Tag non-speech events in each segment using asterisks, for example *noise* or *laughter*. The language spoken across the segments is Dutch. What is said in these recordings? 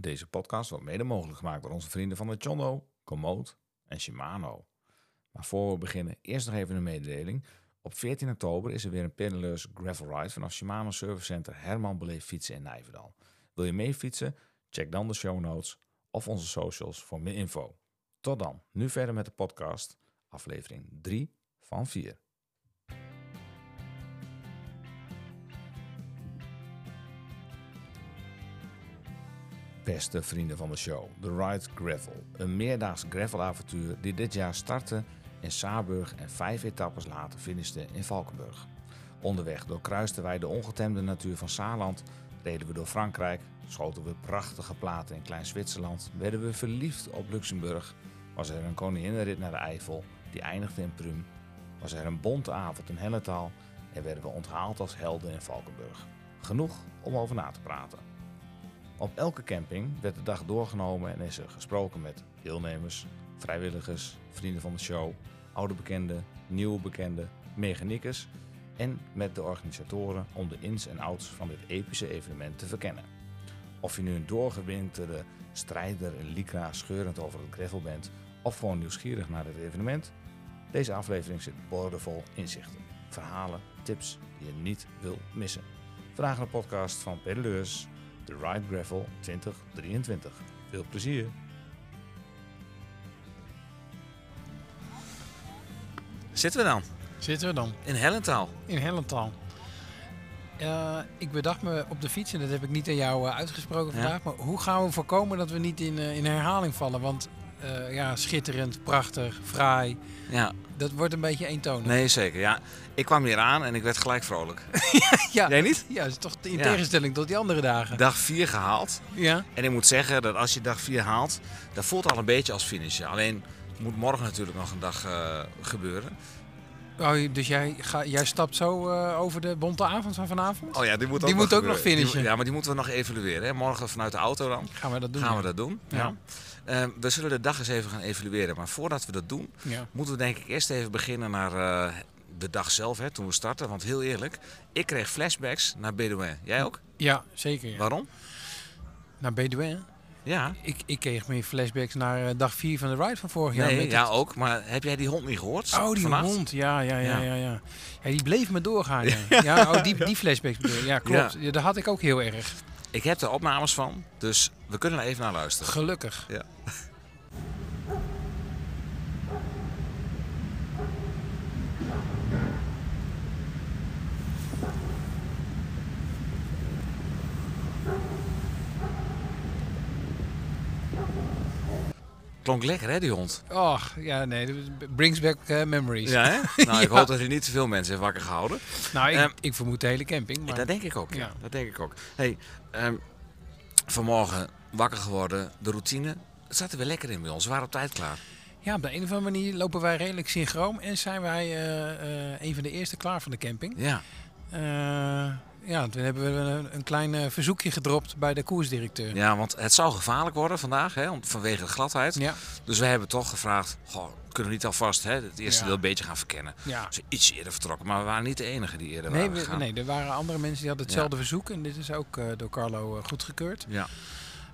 Deze podcast wordt mede mogelijk gemaakt door onze vrienden van de Chondo, Komoot en Shimano. Maar voor we beginnen, eerst nog even een mededeling. Op 14 oktober is er weer een pedaleurs gravel ride vanaf Shimano Service Center Herman Beleef Fietsen in Nijverdal. Wil je mee fietsen? Check dan de show notes of onze socials voor meer info. Tot dan, nu verder met de podcast, aflevering 3 van 4. Beste vrienden van de show, The Ride Gravel. Een meerdaags gravelavontuur die dit jaar startte in Saarburg en vijf etappes later finishte in Valkenburg. Onderweg doorkruisten wij de ongetemde natuur van Saarland, reden we door Frankrijk, schoten we prachtige platen in Klein Zwitserland, werden we verliefd op Luxemburg, was er een koninginnenrit naar de Eifel die eindigde in Prüm, was er een bonte avond in Helletaal en werden we onthaald als helden in Valkenburg. Genoeg om over na te praten. Op elke camping werd de dag doorgenomen en is er gesproken met deelnemers, vrijwilligers, vrienden van de show, oude bekenden, nieuwe bekenden, mechaniekers en met de organisatoren om de ins en outs van dit epische evenement te verkennen. Of je nu een doorgewinterde strijder in Lycra scheurend over het gravel bent of gewoon nieuwsgierig naar het evenement, deze aflevering zit boordevol inzichten, verhalen, tips die je niet wil missen. Vandaag een podcast van Pedaleurs, de Ride Gravel 2023. Veel plezier! Zitten we dan? Zitten we dan In Hellentaal. in Hellental. Eh, ik bedacht me op de fiets, en dat heb ik niet aan jou eh, uitgesproken Ja. vandaag, maar hoe gaan we voorkomen dat we niet in, eh, in herhaling vallen? Want ja, schitterend, prachtig, fraai, Ja, dat wordt een beetje eentonig. nee zeker. Ja, ik kwam hier aan en ik werd gelijk vrolijk. *laughs* ja, Jij niet? ja, dat is toch in Ja. tegenstelling tot die andere dagen. Dag 4 gehaald. Ja, En ik moet zeggen dat als je dag 4 haalt, dat voelt al een beetje als finishen. Alleen moet morgen natuurlijk nog een dag eh, gebeuren. oh, dus jij, ga, jij stapt zo eh, over de bonte avond van vanavond? Oh ja, die moet ook, Die nog, moet ook nog. Die finishen. ja, maar die moeten we nog evalueren. Hè? Morgen vanuit de auto dan Gaan we dat doen? gaan ja. we dat doen. Ja. Ja. Eh, we zullen de dag eens even gaan evalueren. Maar voordat we dat doen, Ja. moeten we denk ik eerst even beginnen naar eh, de dag zelf, hè, toen we starten. Want heel eerlijk, ik kreeg flashbacks naar Bedouin. Jij ook? ja, zeker. Ja. Waarom? Naar Bedouin. Ja. Ik, ik kreeg meer flashbacks naar eh, dag 4 van de ride van vorig jaar. Nee, ja het- ook. Maar heb jij die hond niet gehoord? Oh, die vannacht? hond. Ja, ja, ja, Ja. ja, ja. Die bleef me doorgaan. Ja, *laughs* ja oh, die, die flashbacks. Ja, klopt. Ja. dat had ik ook heel erg. Ik heb er opnames van, dus we kunnen er even naar luisteren. Gelukkig. Ja. Klonk lekker hè, die hond? Och, ja, nee. dat brings back eh, memories. Ja, hè? *laughs* Nou, ik Ja. hoop dat hij niet te veel mensen heeft wakker gehouden. Nou, ik, Ehm, ik vermoed de hele camping. Maar... Dat denk ik ook, ja. Ja. Dat denk ik ook. Hey, ehm, vanmorgen wakker geworden, de routine. Het zat er weer lekker in bij ons. We waren op tijd klaar. Ja, op de een of andere manier lopen wij redelijk synchroon. En zijn wij eh, eh, een van de eerste klaar van de camping. Ja. Ja, toen hebben we een, een klein eh, verzoekje gedropt bij de koersdirecteur. ja, want het zou gevaarlijk worden vandaag, hè, om- vanwege de gladheid. Ja, Dus we hebben toch gevraagd, goh, kunnen we niet alvast hè, het eerste Ja. deel een beetje gaan verkennen. ja. Dus iets eerder vertrokken, maar we waren niet de enige die eerder Nee, waren gegaan. nee, er waren andere mensen die hadden hetzelfde verzoek. En dit is ook eh, door Carlo eh, goedgekeurd. Ja.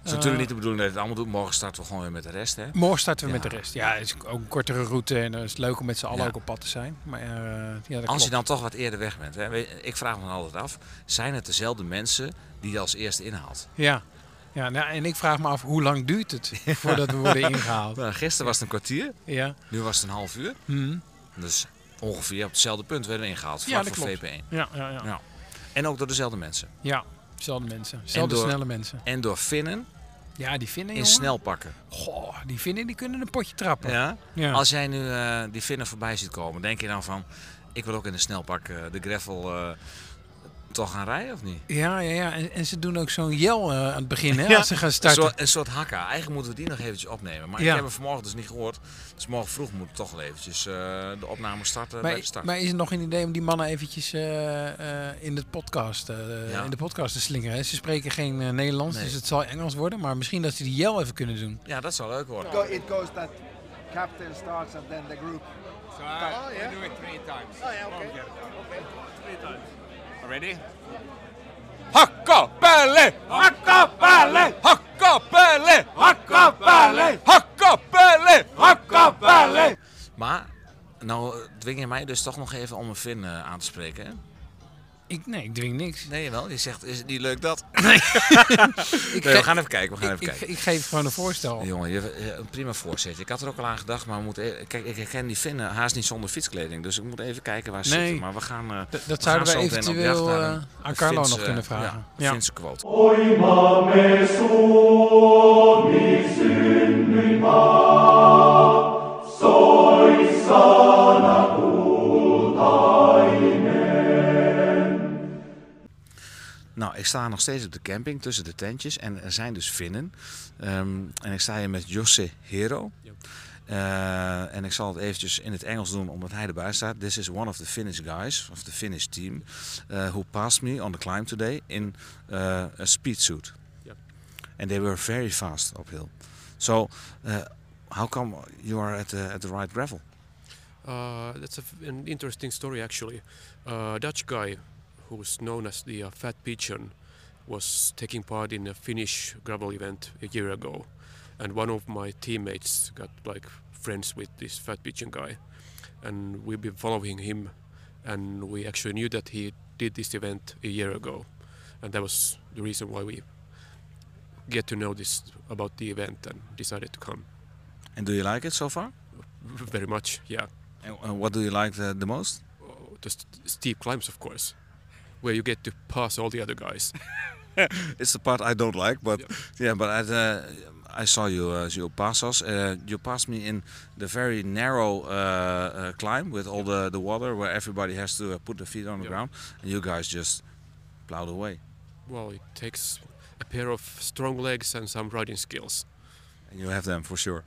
Het is natuurlijk niet de bedoeling dat je het allemaal doet. Morgen starten we gewoon weer met de rest, hè. Morgen starten we Ja. met de rest. Ja, het is ook een kortere route en dan is het leuk om met z'n allen Ja. ook op pad te zijn. Maar eh, ja, dat Als je dan toch wat eerder weg bent. Hè. Ik vraag me dan altijd af, zijn het dezelfde mensen die je als eerste inhaalt? Ja, ja nou, en ik vraag me af, hoe lang duurt het voordat we worden ingehaald? *laughs* Nou, gisteren was het een kwartier, Ja, nu was het een half uur. hm. Dus ongeveer op hetzelfde punt werden we ingehaald. Ja, Vlak dat voor klopt. VP1. ja, ja, ja. Ja. En ook door dezelfde mensen. Ja, dezelfde mensen. Dezelfde snelle mensen. En door Finnen Ja, die vinden, in jongen. snel pakken. Goh, die vinden, die kunnen een potje trappen. Ja? Ja. Als jij nu eh, die Finnen voorbij ziet komen, denk je dan van... Ik wil ook in de snelpak eh, de gravel eh, toch gaan rijden of niet? Ja, ja, ja. En, en ze doen ook zo'n jel eh, aan het begin, hè, Ja, als ze gaan Een starten. soort, een soort hakka. Eigenlijk moeten we die nog eventjes opnemen. Maar ik Ja. heb hem vanmorgen dus niet gehoord. Dus morgen vroeg moet ik toch wel eventjes eh, de opname starten bij Maar, de start. maar is het nog een idee om die mannen eventjes eh, eh, in, de podcast, eh, Ja. in de podcast te slingeren? hè? Ze spreken geen eh, Nederlands, Nee. dus het zal Engels worden. Maar misschien dat ze die jel even kunnen doen. Ja, dat zou leuk worden. Go, it goes that captain starts and then the group. So I, I do it three times. Oh yeah, okay. okay. Three times. Ready? Hakkapelle! Hakkapelle! Hakkapelle! Hakkapelle! Hakkapelle! Hakkapelle! Maar, nou dwing je mij dus toch nog even om een Fin eh, aan te spreken, hè? Ik, nee, ik dwing niks. Nee, wel. Je zegt, is het niet leuk dat? *laughs* *laughs* Ik, Nee, we gaan even kijken, we gaan ik, even ik, kijken. ik geef gewoon een voorstel. Jongen, je, je- een prima voorzetje. Ik had er ook al aan gedacht, maar we moeten... e- Kijk, ik herken die Finnen haast niet zonder fietskleding. Dus ik moet even kijken waar ze Nee. zitten. Maar we gaan... eh, D- dat we zouden we gaan eventueel eh, een- aan Carlo Fins, nog eh, kunnen vragen. Ja, Ja. Finse quote. Nou, ik sta nog steeds op de camping tussen de tentjes en er zijn dus Finnen. Ehm, en ik sta hier met Josse Hero. Eh, en ik zal het eventjes in het Engels doen omdat hij erbij staat. This is one of the Finnish guys, of the Finnish team, uh, who passed me on the climb today in uh, a speed suit. Yep. And they were very fast uphill. So, how come you are at the, at the right gravel? Uh, that's a an interesting story, actually. Uh, Dutch guy who's known as the uh, Fat Pigeon was taking part in a Finnish gravel event a year ago, and one of my teammates got like friends with this Fat Pigeon guy, and we've been following him, and we actually knew that he did this event a year ago, and that was the reason why we get to know this about the event and decided to come. And do you like it so far? Very much, yeah. And what do you like the, the most? Oh, the st- steep climbs, of course, where you get to pass all the other guys. *laughs* It's the part I don't like, but Yeah. yeah, but I, uh, I saw you, uh, you pass us. Uh, you passed me in the very narrow uh, uh, climb with all the, the water where everybody has to uh, put their feet on the Yeah. ground, and you guys just plowed away. Well, it takes a pair of strong legs and some riding skills. And you have them for sure.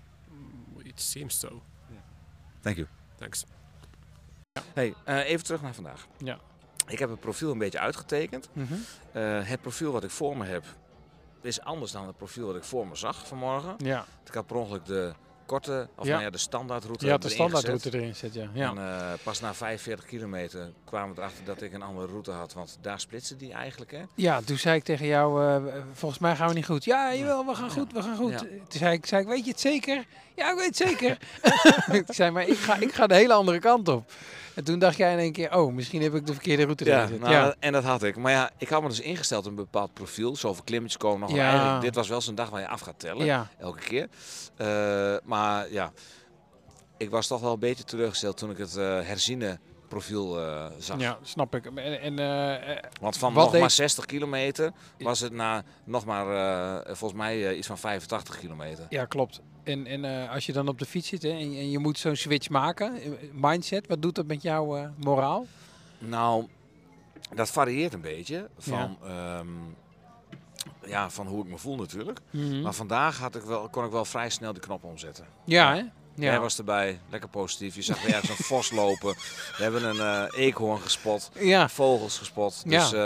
It seems so. Thank you. Thanks. Hey, uh, even terug naar vandaag. Ja. Ik heb het profiel een beetje uitgetekend. Mhm. Uh, het profiel wat ik voor me heb is anders dan het profiel wat ik voor me zag vanmorgen. Ja, Ik had per ongeluk de korte, of Ja. nou ja, de standaardroute ja de standaardroute erin zit, ja. ja. En eh, pas na 45 kilometer kwamen we erachter dat ik een andere route had. Want daar splitsen die eigenlijk, hè? Ja, toen zei ik tegen jou, eh, volgens mij gaan we niet goed. Ja, jawel, we gaan goed, we gaan goed. Toen zei ik, zei ik, weet je het zeker? Ja, ik weet het zeker. *laughs* ik zei, maar ik ga, ik ga de hele andere kant op. En toen dacht jij in één keer, oh, misschien heb ik de verkeerde route Ja, nou, ja. en dat had ik. Maar ja, ik had me dus ingesteld op een bepaald profiel. Zoveel klimmetjes komen nog. Ja. Eigenlijk, dit was wel zo'n dag waar je af gaat tellen. ja, Elke keer. Eh, maar ja, ik was toch wel een beetje teleurgesteld toen ik het eh, herziene profiel eh, zag. ja, snap ik. En, en Want van nog deed- maar 60 kilometer was het na nog maar volgens mij iets van 85 kilometer. ja, klopt. En, en eh, als je dan op de fiets zit hè, en, en je moet zo'n switch maken, eh, mindset, wat doet dat met jouw eh, moraal? Nou, dat varieert een beetje van, ja. ja, van hoe ik me voel natuurlijk. Mhm. Maar vandaag had ik wel, kon ik wel vrij snel die knop omzetten. Ja, hè? Jij Ja. was erbij, lekker positief. Je zag ergens *laughs* een vos lopen. We hebben een eh eekhoorn gespot. ja, Vogels gespot. Ja. Dus eh,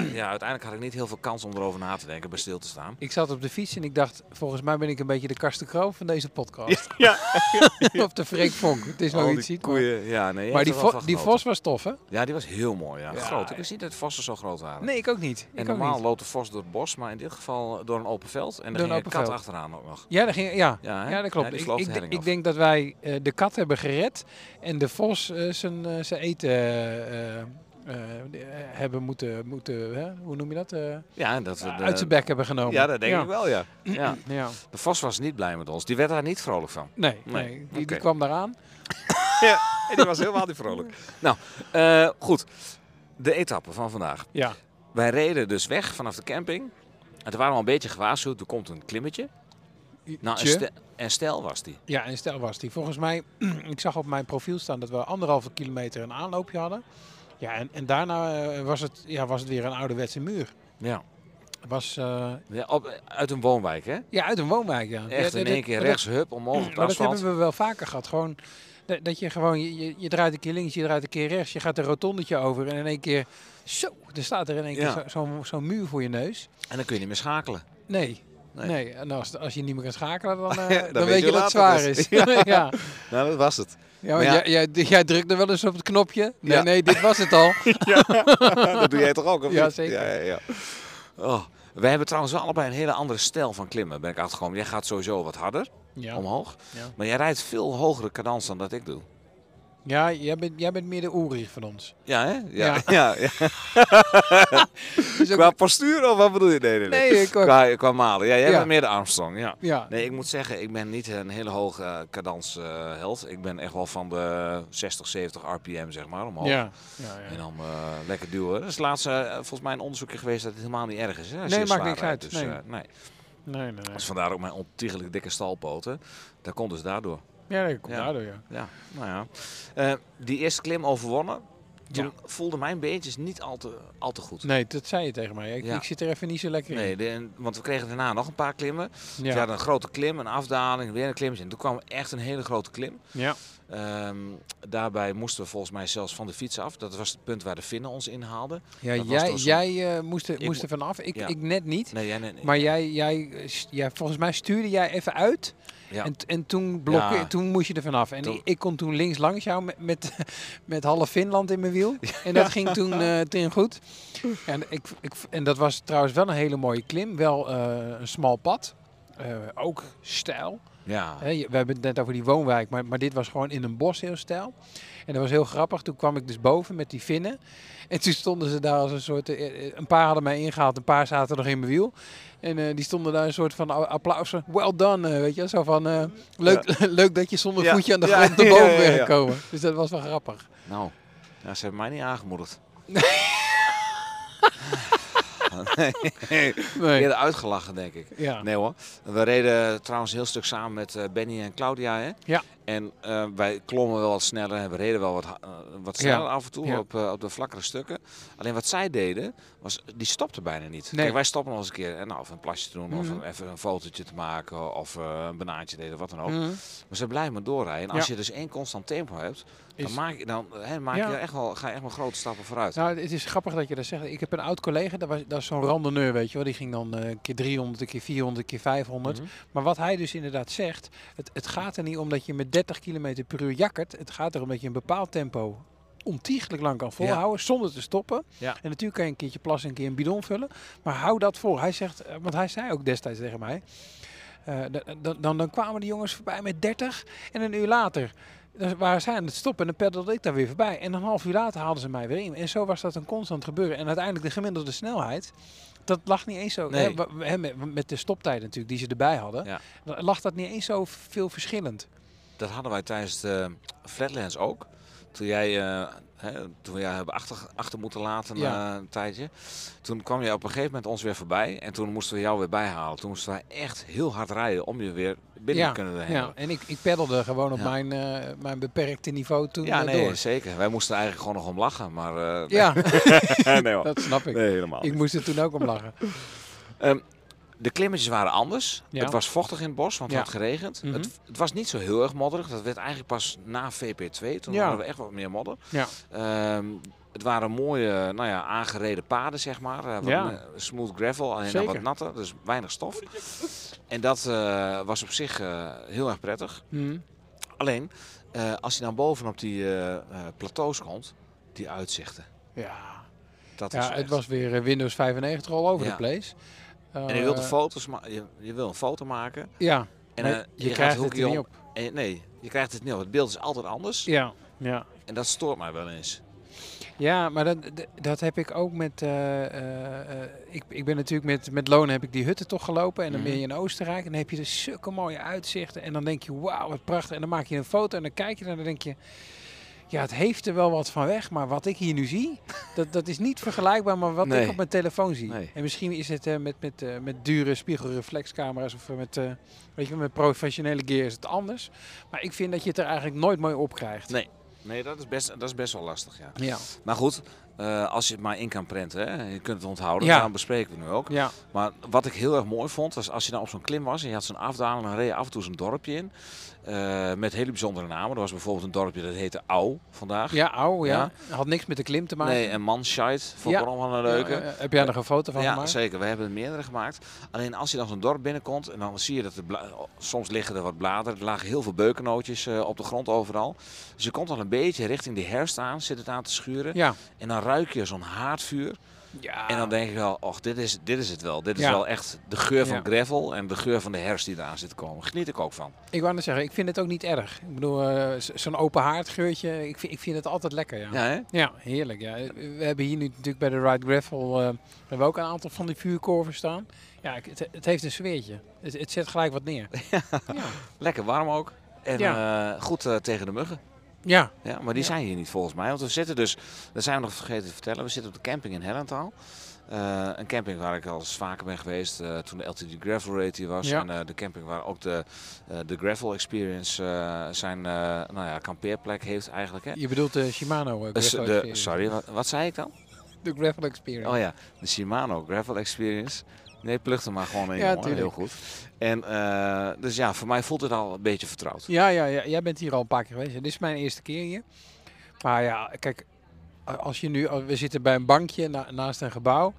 u- ja, uiteindelijk had ik niet heel veel kans om erover na te denken, bij stil te staan. ik zat op de fiets en ik dacht, volgens mij ben ik een beetje de Karsten van deze podcast. *laughs* Ja. *laughs* of de Freek Vonk. Het is nog iets ziet. Maar, koeien. Ja, nee, maar die, vo- die vos was tof, hè? Ja, die was heel mooi. Ja. Ja, Groot. Ik ja. wist niet dat vossen zo groot waren. Nee, ik ook niet. Ik normaal niet. loopt de vos door het bos, maar in dit geval door een open veld. En daar een ging een kat veld. achteraan ook nog. Ja, dat, ging, ja. Ja, ja, dat klopt. ik, ik, ik denk dat wij eh, de kat hebben gered en de vos eh, zijn, eh, zijn eten eh, eh, eh, hebben moeten, moeten hè? hoe noem je dat? Eh, Ja, dat we de- uit zijn bek hebben genomen. Ja, dat denk ja. ik wel, ja. ja. Ja. De vos was niet blij met ons. Die werd daar niet vrolijk van. Nee, Nee. nee. Die, die kwam daaraan. *laughs* Ja, en die was helemaal niet vrolijk. Nou, eh, goed. De etappe van vandaag. Ja. Wij reden dus weg vanaf de camping. En toen waren we al een beetje gewaarschuwd. Er komt een klimmetje. Nou, en, Tje. ste en stijl was die. Ja, en stel was die. Volgens mij, *clears throat* ik zag op mijn profiel staan dat we anderhalve kilometer een aanloopje hadden. Ja, en, en daarna eh, was, het, ja, was het weer een ouderwetse muur. Ja. Was eh, ja op, uit een woonwijk, hè? ja, uit een woonwijk. Ja. Echt in één keer rechts, hup, omhoog op *clears throat* maar dat hebben we wel vaker gehad. Gewoon dat, je gewoon, je, je, draait een keer links, je draait een keer rechts. Je gaat een rotondetje over en in één keer, zo, er staat er in één Ja. keer zo- zo'n zo'n muur voor je neus. En dan kun je niet meer schakelen. Nee. Nee. Nee, en als, als je niet meer kan schakelen, dan, *laughs* eh, Dan dan, weet je je dat het zwaar het is. is. *laughs* ja. *laughs* ja. Nou, dat was het. ja- jij, jij, jij drukte wel eens op het knopje. Nee, nee, dit was het al. dat doe jij toch ook? Of Ja, zeker. Ja. Oh. Wij hebben trouwens allebei een hele andere stijl van klimmen. Ben ik achtergekomen. Jij gaat sowieso wat harder omhoog. Ja. Maar jij rijdt veel hogere cadans dan dat ik doe. Ja, jij bent, jij bent meer de Ulrich van ons. Ja, hè? Ja. Ja. *laughs* ja, *laughs* Dus Qua postuur of wat bedoel je? Nee, nee, nee. nee. Qua, qua malen. Ja, jij bent meer de Armstrong, ja. Nee, ik moet zeggen, ik ben niet een hele hoge eh, cadans eh, held. Ik ben echt wel van de 60, 70 rpm, zeg maar, omhoog. ja. ja, En dan eh, lekker duwen. Dat is laatst eh, volgens mij een onderzoekje geweest dat het helemaal niet erg is. Hè, Nee, maakt niks uit. Dus, Nee. eh, nee. Nee, nee, nee. Dus vandaar ook mijn ontiegelijk dikke stalpoten. Dat komt dus daardoor. Ja, dat komt Ja. daardoor, ja. Ja, nou ja. Eh, die eerste klim overwonnen. Toen voelde mijn beentjes niet al te, al te goed. Nee, dat zei je tegen mij. Ik, Ja. ik zit er even niet zo lekker in. Nee, de- want we kregen daarna nog een paar klimmen. Ja. We hadden een grote klim, een afdaling, weer een klimmetje. En toen kwam echt een hele grote klim. ja. Ehm, daarbij moesten we volgens mij zelfs van de fiets af. Dat was het punt waar de Finnen ons inhaalden. ja Dat jij, zo- jij eh, moest, er, moest mo- er vanaf. Ik, ik net niet. Nee, jij, nee, nee. Maar jij, jij, ja, volgens mij stuurde jij even uit. Ja. En, en toen, blokke, Ja. toen moest je er vanaf. En Toen- ik, kon toen links langs jou met, met, *laughs* met half Finland in mijn wiel. *laughs* En dat ging toen, toen goed. En, ik, ik, en dat was trouwens wel een hele mooie klim. Wel eh, een smal pad. Eh, ook stijl. ja. We hebben het net over die woonwijk, maar, maar dit was gewoon in een bos heel stijl. En dat was heel grappig. Toen kwam ik dus boven met die vinnen. En toen stonden ze daar als een soort... Een paar hadden mij ingehaald, een paar zaten nog in mijn wiel. En eh, die stonden daar een soort van a- applaus. van, Well done, eh, weet je. Zo van, eh, leuk, *laughs* leuk dat je zonder Ja. voetje aan de Ja, grond naar boven ja, bent ja. gekomen. Dus dat was wel grappig. Nou, ja, ze hebben mij niet aangemoedigd. nee. *laughs* Nee. Eerder uitgelachen, denk ik. Ja. Nee hoor. We reden trouwens een heel stuk samen met eh, Benny en Claudia. Hè? Ja. En eh, wij klommen wel wat sneller en we reden wel wat, eh, wat sneller Ja. af en toe Ja. op, eh, op de vlakkere stukken. Alleen wat zij deden, was die stopten bijna niet. Nee. Kijk, wij stoppen nog eens een keer en nou, of een plasje te doen, of Mhm. even een fotootje te maken, of een banaantje deden, wat dan ook. Mhm. Maar ze blijven maar doorrijden. En als Ja. je dus één constant tempo hebt, dan, Is- maak je, dan hè, maak je echt wel, ga je echt wel grote stappen vooruit. Nou, het is grappig dat je dat zegt. Ik heb een oud collega, dat, was, dat is zo'n randonneur, weet je wel. Die ging dan een keer 300, een keer 400, een keer 500. Mhm. Maar wat hij dus inderdaad zegt, het, het gaat er niet om dat je met 30 km per uur jakkert. Het gaat erom dat je een bepaald tempo ontiegelijk lang kan volhouden zonder te stoppen. Ja. En natuurlijk kan je een keertje plassen, een keer een bidon vullen. Maar hou dat vol. Hij zegt, eh, want hij zei ook destijds tegen mij. eh, da- dan, dan, dan kwamen die jongens voorbij met 30 en een uur later dan waren zij aan het stoppen en dan peddelde ik daar weer voorbij. En een half uur later haalden ze mij weer in. En zo was dat een constant gebeuren. En uiteindelijk de gemiddelde snelheid, dat lag niet eens zo... Nee. Hè, met, met de stoptijden natuurlijk die ze erbij hadden, Ja. lag dat niet eens zo veel verschillend. Dat hadden wij tijdens de Flatlands ook. Toen jij, eh, hè, toen we jou hebben achter, achter moeten laten Ja. eh, een tijdje. Toen kwam je op een gegeven moment ons weer voorbij. En toen moesten we jou weer bijhalen. Toen moesten wij echt heel hard rijden om je weer binnen ja, te kunnen ja, hebben. en ik, ik peddelde gewoon op Ja. mijn, eh, mijn beperkte niveau toen Ja, nee, door. zeker. Wij moesten eigenlijk gewoon nog om lachen. Maar Ja, *laughs* nee, dat snap ik. nee, helemaal Ik niet. moest er toen ook om lachen. De klimmetjes waren anders. Ja. Het was vochtig in het bos, want het Ja. had geregend. Mhm. het, het was niet zo heel erg modderig. Dat werd eigenlijk pas na VP2. Toen Ja. hadden we echt wat meer modder. Ja. Ehm, het waren mooie, nou ja, aangereden paden, zeg maar. Eh, wat Ja. me- smooth gravel, Zeker. wat natter, dus weinig stof. En dat eh, was op zich eh, heel erg prettig. Hm. Alleen, als je dan bovenop die plateaus komt, die uitzichten. Ja, Dat ja het echt- was weer Windows 95 all over Ja. the place. En je wilt, Eh, een foto's je, je wil een foto maken. Ja, En eh, je, gaat krijgt het niet op. en- nee, je krijgt het niet op. Het beeld is altijd anders. Ja, ja. En dat stoort mij wel eens. Ja, maar dat, dat- heb ik ook met. eh, eh, eh, ik, ik ben natuurlijk met, met Loon heb ik die hutten toch gelopen. En dan ben je in Oostenrijk. En dan heb je dus zulke mooie uitzichten. En dan denk je, wauw, wat prachtig. En dan maak je een foto en dan kijk je en dan denk je. Ja, het heeft er wel wat van weg. Maar wat ik hier nu zie, *laughs* dat, dat is niet vergelijkbaar met wat Nee. ik op mijn telefoon zie. Nee. En misschien is het eh, met, met, eh, met dure spiegelreflexcamera's of eh, met, weet je, met professionele gear is het anders. Maar ik vind dat je het er eigenlijk nooit mooi op krijgt. Nee. Nee, dat is best, dat is best wel lastig, ja. Ja. Maar goed, als je het maar in kan prenten, hè, je kunt het onthouden, Ja. daarom bespreken we nu ook. Ja. Maar wat ik heel erg mooi vond, was als je dan op zo'n klim was en je had zo'n afdaling, dan reed je af en toe zo'n dorpje in. Eh, met hele bijzondere namen. Er was bijvoorbeeld een dorpje dat heette Au vandaag. Ja, ouw, ja. Ja. Had niks met de klim te maken. Nee, en Manscheid vond ik Ja. wel een leuke. Ja, eh, heb jij nog een foto van Ja, gemaakt? zeker. We hebben er meerdere gemaakt. Alleen als je dan zo'n dorp binnenkomt en dan zie je dat er bla- soms liggen er wat bladeren. Er lagen heel veel beukennootjes eh, op de grond overal. Dus je komt al een beetje richting de herfst aan, zit het aan te schuren. Ja, En dan ruik je zo'n haardvuur. Ja, En dan denk ik wel, och, dit is, dit is het wel. Dit is Ja. wel echt de geur van Ja. gravel en de geur van de herfst die eraan zit te komen. Geniet ik ook van. ik wou net zeggen, ik vind het ook niet erg. Ik bedoel, eh, zo'n open haardgeurtje, ik vind, ik vind het altijd lekker, ja. Ja, hè? Ja, heerlijk. Ja. We hebben hier nu natuurlijk bij de Ride Gravel we hebben ook een aantal van die vuurkorven staan. Ja, het, het heeft een sfeertje. Het, het zet gelijk wat neer. *laughs* Ja, Lekker warm ook. En eh, goed tegen de muggen. Ja. Ja, maar die Ja. zijn hier niet volgens mij. Want we zitten dus, dat zijn we nog vergeten te vertellen, we zitten op de camping in Hellenthal. Eh, een camping waar ik al eens vaker ben geweest eh, toen de LTD Gravel Race hier was. Ja. En eh, de camping waar ook de, de Gravel Experience zijn nou ja, kampeerplek heeft eigenlijk. Hè? Je bedoelt de Shimano de, Experience. sorry, wat, wat zei ik dan? De Gravel Experience. Oh ja, de Shimano Gravel Experience. Nee, plucht er maar gewoon in, Ja, jongen. Heel goed. En eh, dus ja, voor mij voelt het al een beetje vertrouwd. Ja, ja, ja, jij bent hier al een paar keer geweest. Dit is mijn eerste keer hier. Maar ja, kijk, als je nu, we zitten bij een bankje na- naast een gebouw.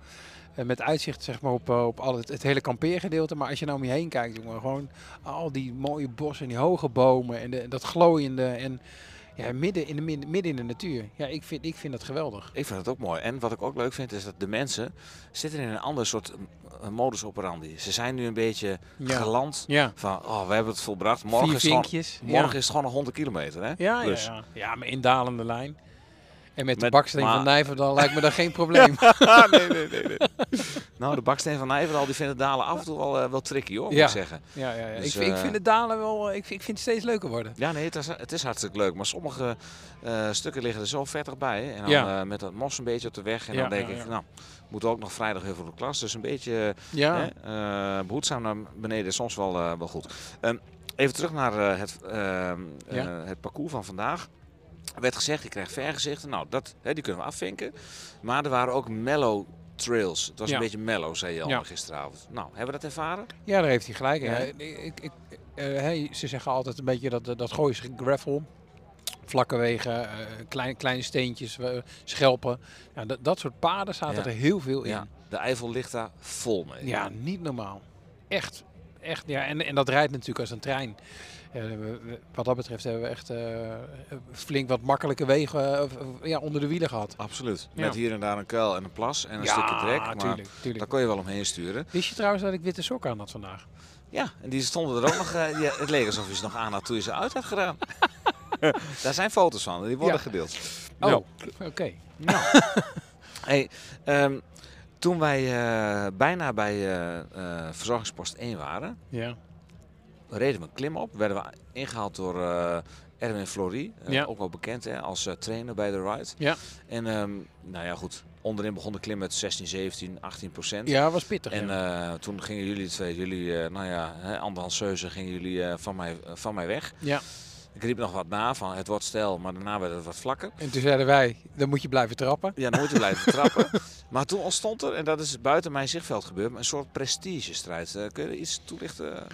eh, Met uitzicht zeg maar, op, eh, op al het, het hele kampeergedeelte. Maar als je nou om je heen kijkt, jongen, gewoon al die mooie bossen en die hoge bomen en de, dat glooiende. En ja, midden in, de, midden, in de natuur. Ja, ik vind, ik vind dat geweldig. Ik vind het ook mooi. En wat ik ook leuk vind is dat de mensen zitten in een ander soort modus operandi. Ze zijn nu een beetje Ja. geland Ja, van, oh, we hebben het volbracht. Morgen, is, gewoon, morgen ja. is het gewoon nog 100 kilometer. Hè? Ja, ja, Plus. ja. ja, maar in dalende lijn. En met, de baksteen maar- van Nijverdal lijkt me dat geen probleem. *laughs* nee, nee, nee, nee. Nou, de baksteen van Nijverdal die vindt het dalen af en toe wel, eh, wel tricky hoor, moet Ja. ik zeggen. Ja, ja, ja. Dus, ik, vind- ik eh, vind het dalen wel, ik vind, ik vind het steeds leuker worden. Ja, nee, het is, het is hartstikke leuk. Maar sommige eh, stukken liggen er zo vettig bij. En dan Ja. eh, met dat mos een beetje op de weg. En Ja, dan denk ik, nou, moet ook nog vrijdag weer voor de klas. Dus een beetje Hè? Eh, behoedzaam naar beneden is soms wel, eh, wel goed. Ehm, even terug naar eh, het, ehm, eh, het parcours van vandaag. Er werd gezegd, je krijgt vergezichten. Nou, dat, hè, die kunnen we afvinken. Maar er waren ook mellow trails. Het was Ja. een beetje mellow, zei je al Ja. gisteravond. Nou, hebben we dat ervaren? ja, daar heeft hij gelijk. in. Ja. Ja, ik, ik, eh, hè, ze zeggen altijd een beetje dat, dat goois gravel. Vlakke wegen, eh, klein, kleine steentjes, eh, schelpen. Ja, dat, dat soort paden zaten Ja. er heel veel in. Ja. De Eifel ligt daar vol mee. Ja, niet normaal. Echt. echt ja, en, en dat rijdt natuurlijk als een trein. Wat dat betreft hebben we echt eh, flink wat makkelijke wegen eh, ja, onder de wielen gehad. Absoluut. Ja. Met hier en daar een kuil en een plas en een ja, stukje trek. Maar tuurlijk, tuurlijk. daar kon je wel omheen sturen. Wist je trouwens dat ik witte sokken aan had vandaag? Ja, en die stonden er ook nog. eh, ja, het leek alsof je ze nog aan had toen je ze uit had gedaan. *laughs* daar zijn foto's van, die worden Ja. gedeeld. Oh, Nou, oké. Nou, *laughs* hey, ehm, toen wij bijna bij verzorgingspost 1 waren, Ja. Reden we een klim op. Werden we ingehaald door eh, Erwin Flory, eh, Ja. ook wel bekend hè, als eh, trainer bij de ride. Ja. En ehm, nou ja, goed, onderin begon de klim met 16, 17, 18 procent. Ja, was pittig. En ja. toen gingen jullie twee, jullie, nou ja, hè, anderhalf gingen jullie van, mij, van mij weg. ja. Ik riep nog wat na van het wordt stijl, maar daarna werd het wat vlakker. En toen zeiden wij, dan moet je blijven trappen. Ja, dan moet je blijven trappen. *laughs* Maar toen ontstond er, en dat is buiten mijn zichtveld gebeurd, een soort prestigestrijd. Kun je er iets toelichten?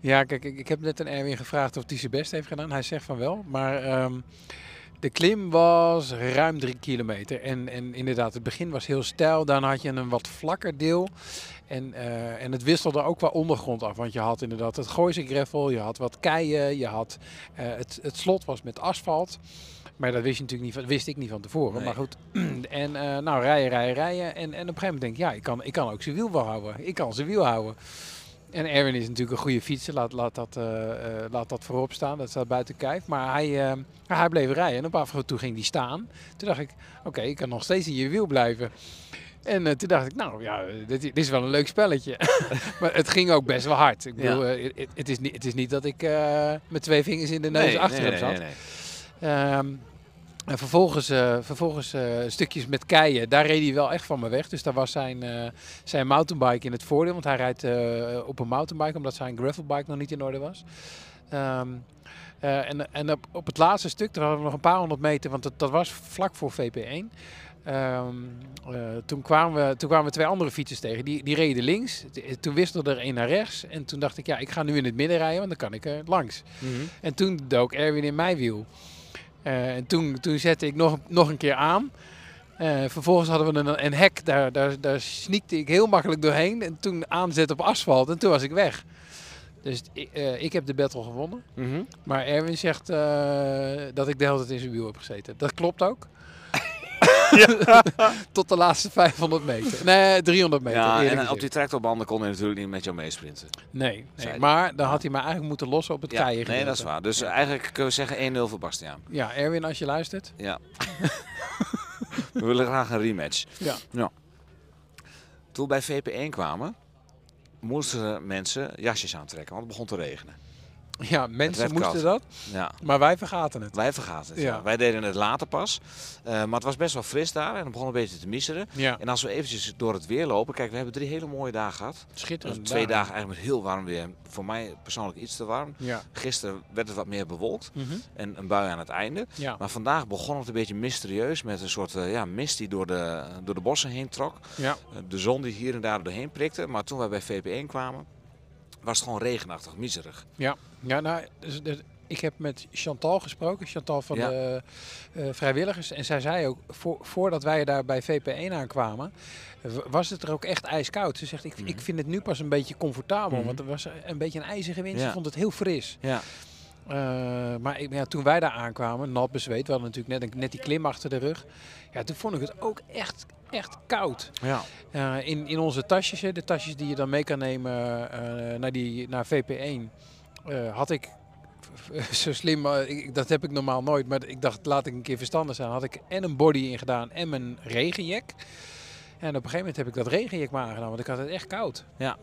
Ja, kijk, ik, ik heb net aan Erwin gevraagd of hij zijn best heeft gedaan. Hij zegt van wel, maar ehm, de klim was ruim drie kilometer. En, en inderdaad, het begin was heel steil. Daarna had je een wat vlakker deel. En, eh, en het wisselde ook qua ondergrond af. Want je had inderdaad het Gooise gravel, je had wat keien, je had eh, het, het slot was met asfalt. Maar dat wist, je natuurlijk niet, wist ik niet van tevoren. Nee. Maar goed, *clears throat* en eh, nou rijden, rijden, rijden. En, en op een gegeven moment denk ik, ja, ik kan, ik kan ook zijn wiel wel houden. Ik kan zijn wiel houden. En Erwin is natuurlijk een goede fietser, laat, laat, dat, eh, laat dat voorop staan. Dat staat buiten kijf. Maar hij, eh, hij bleef rijden en op af en toe ging hij staan. Toen dacht ik, oké, ik kan nog steeds in je wiel blijven. En toen dacht ik, nou ja, dit, dit is wel een leuk spelletje. *laughs* maar het ging ook best wel hard. Ik bedoel, het, het is niet, het is niet dat ik met twee vingers in de neus achter hem zat. Ehm, en vervolgens, eh, vervolgens eh, stukjes met keien, daar reed hij wel echt van me weg. Dus daar was zijn, eh, zijn mountainbike in het voordeel. Want hij rijdt op een mountainbike, omdat zijn gravelbike nog niet in orde was. Ehm, eh, en en op, op het laatste stuk, daar hadden we nog een paar honderd meter, want dat, dat was vlak voor VP1. Ehm, eh, toen, kwamen we, toen kwamen we twee andere fietsers tegen. Die, die reden links. Toen wisselde er een naar rechts. En toen dacht ik, ja, ik ga nu in het midden rijden, want dan kan ik er langs. Mhm. En toen dook Erwin in mijn wiel. Eh, en toen, toen zette ik nog, nog een keer aan. Eh, vervolgens hadden we een, een hek, daar, daar, daar sneakte ik heel makkelijk doorheen. En toen aanzet op asfalt en toen was ik weg. Dus ik, eh, ik heb de battle gewonnen. Mhm. Maar Erwin zegt dat ik de hele tijd in zijn wiel heb gezeten. Dat klopt ook. *laughs* Tot de laatste 500 meter. Nee, 300 meter. Ja, en op die tractorbanden kon hij natuurlijk niet met jou meesprinten. Nee, nee. Maar dan had hij mij eigenlijk moeten lossen op het Ja, keien. nee, dat is waar. Dus eigenlijk kunnen we zeggen 1-0 voor Bastiaan. Ja, Erwin, als je luistert. Ja. *laughs* we willen graag een rematch. Ja. Toen we bij VP1 kwamen, moesten mensen jasjes aantrekken, want het begon te regenen. Ja, mensen moesten dat, Ja. maar wij vergaten het. Wij vergaten het. Ja. ja. Wij deden het later pas. Eh, maar het was best wel fris daar en het begon een beetje te misseren. Ja, En als we eventjes door het weer lopen. Kijk, we hebben drie hele mooie dagen gehad. Dus schitterend. twee daar. dagen eigenlijk met heel warm weer. Voor mij persoonlijk iets te warm. Gisteren werd het wat meer bewolkt. Mhm. En een bui aan het einde. Maar vandaag begon het een beetje mysterieus. Met een soort eh, ja, mist die door de, door de bossen heen trok. Ja. Eh, De zon die hier en daar doorheen prikte. Maar toen wij bij VP1 kwamen, was het gewoon regenachtig, miserig. Ja, ja nou, dus, dus ik heb met Chantal gesproken, Chantal van Ja. de eh, vrijwilligers. En zij zei ook, voor, voordat wij daar bij VP1 aankwamen, was het er ook echt ijskoud. Ze zegt, ik, ik vind het nu pas een beetje comfortabel, Mhm. want er was een beetje een ijzige wind. Ze Ja. vond het heel fris. Ja, Eh, maar ik, ja, toen wij daar aankwamen, nat bezweet, we hadden natuurlijk net, net die klim achter de rug. Ja, toen vond ik het ook echt, echt koud. ja. Eh, in, in onze tasjes, de tasjes die je dan mee kan nemen eh, naar, die, naar VP1, eh, had ik *laughs* zo slim, ik, dat heb ik normaal nooit, maar ik dacht laat ik een keer verstandig zijn. Had ik en een body in gedaan en mijn regenjack. En op een gegeven moment heb ik dat regenjack maar aangedaan, want ik had het echt koud. ja,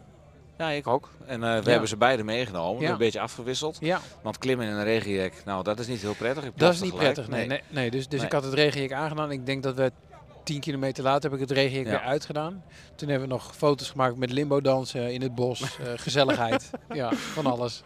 ik ook. En eh, we Ja. hebben ze beide meegenomen. Ja. Een beetje afgewisseld. Ja, Want klimmen in een regenjack, nou dat is niet heel prettig. Dat is niet prettig. Nee, nee, nee, dus dus Nee. ik had het regenjack aangedaan. Ik denk dat we tien kilometer later heb ik het regenjack Ja. weer uitgedaan. Toen hebben we nog foto's gemaakt met limbo dansen in het bos, eh, gezelligheid. *laughs* ja, van alles.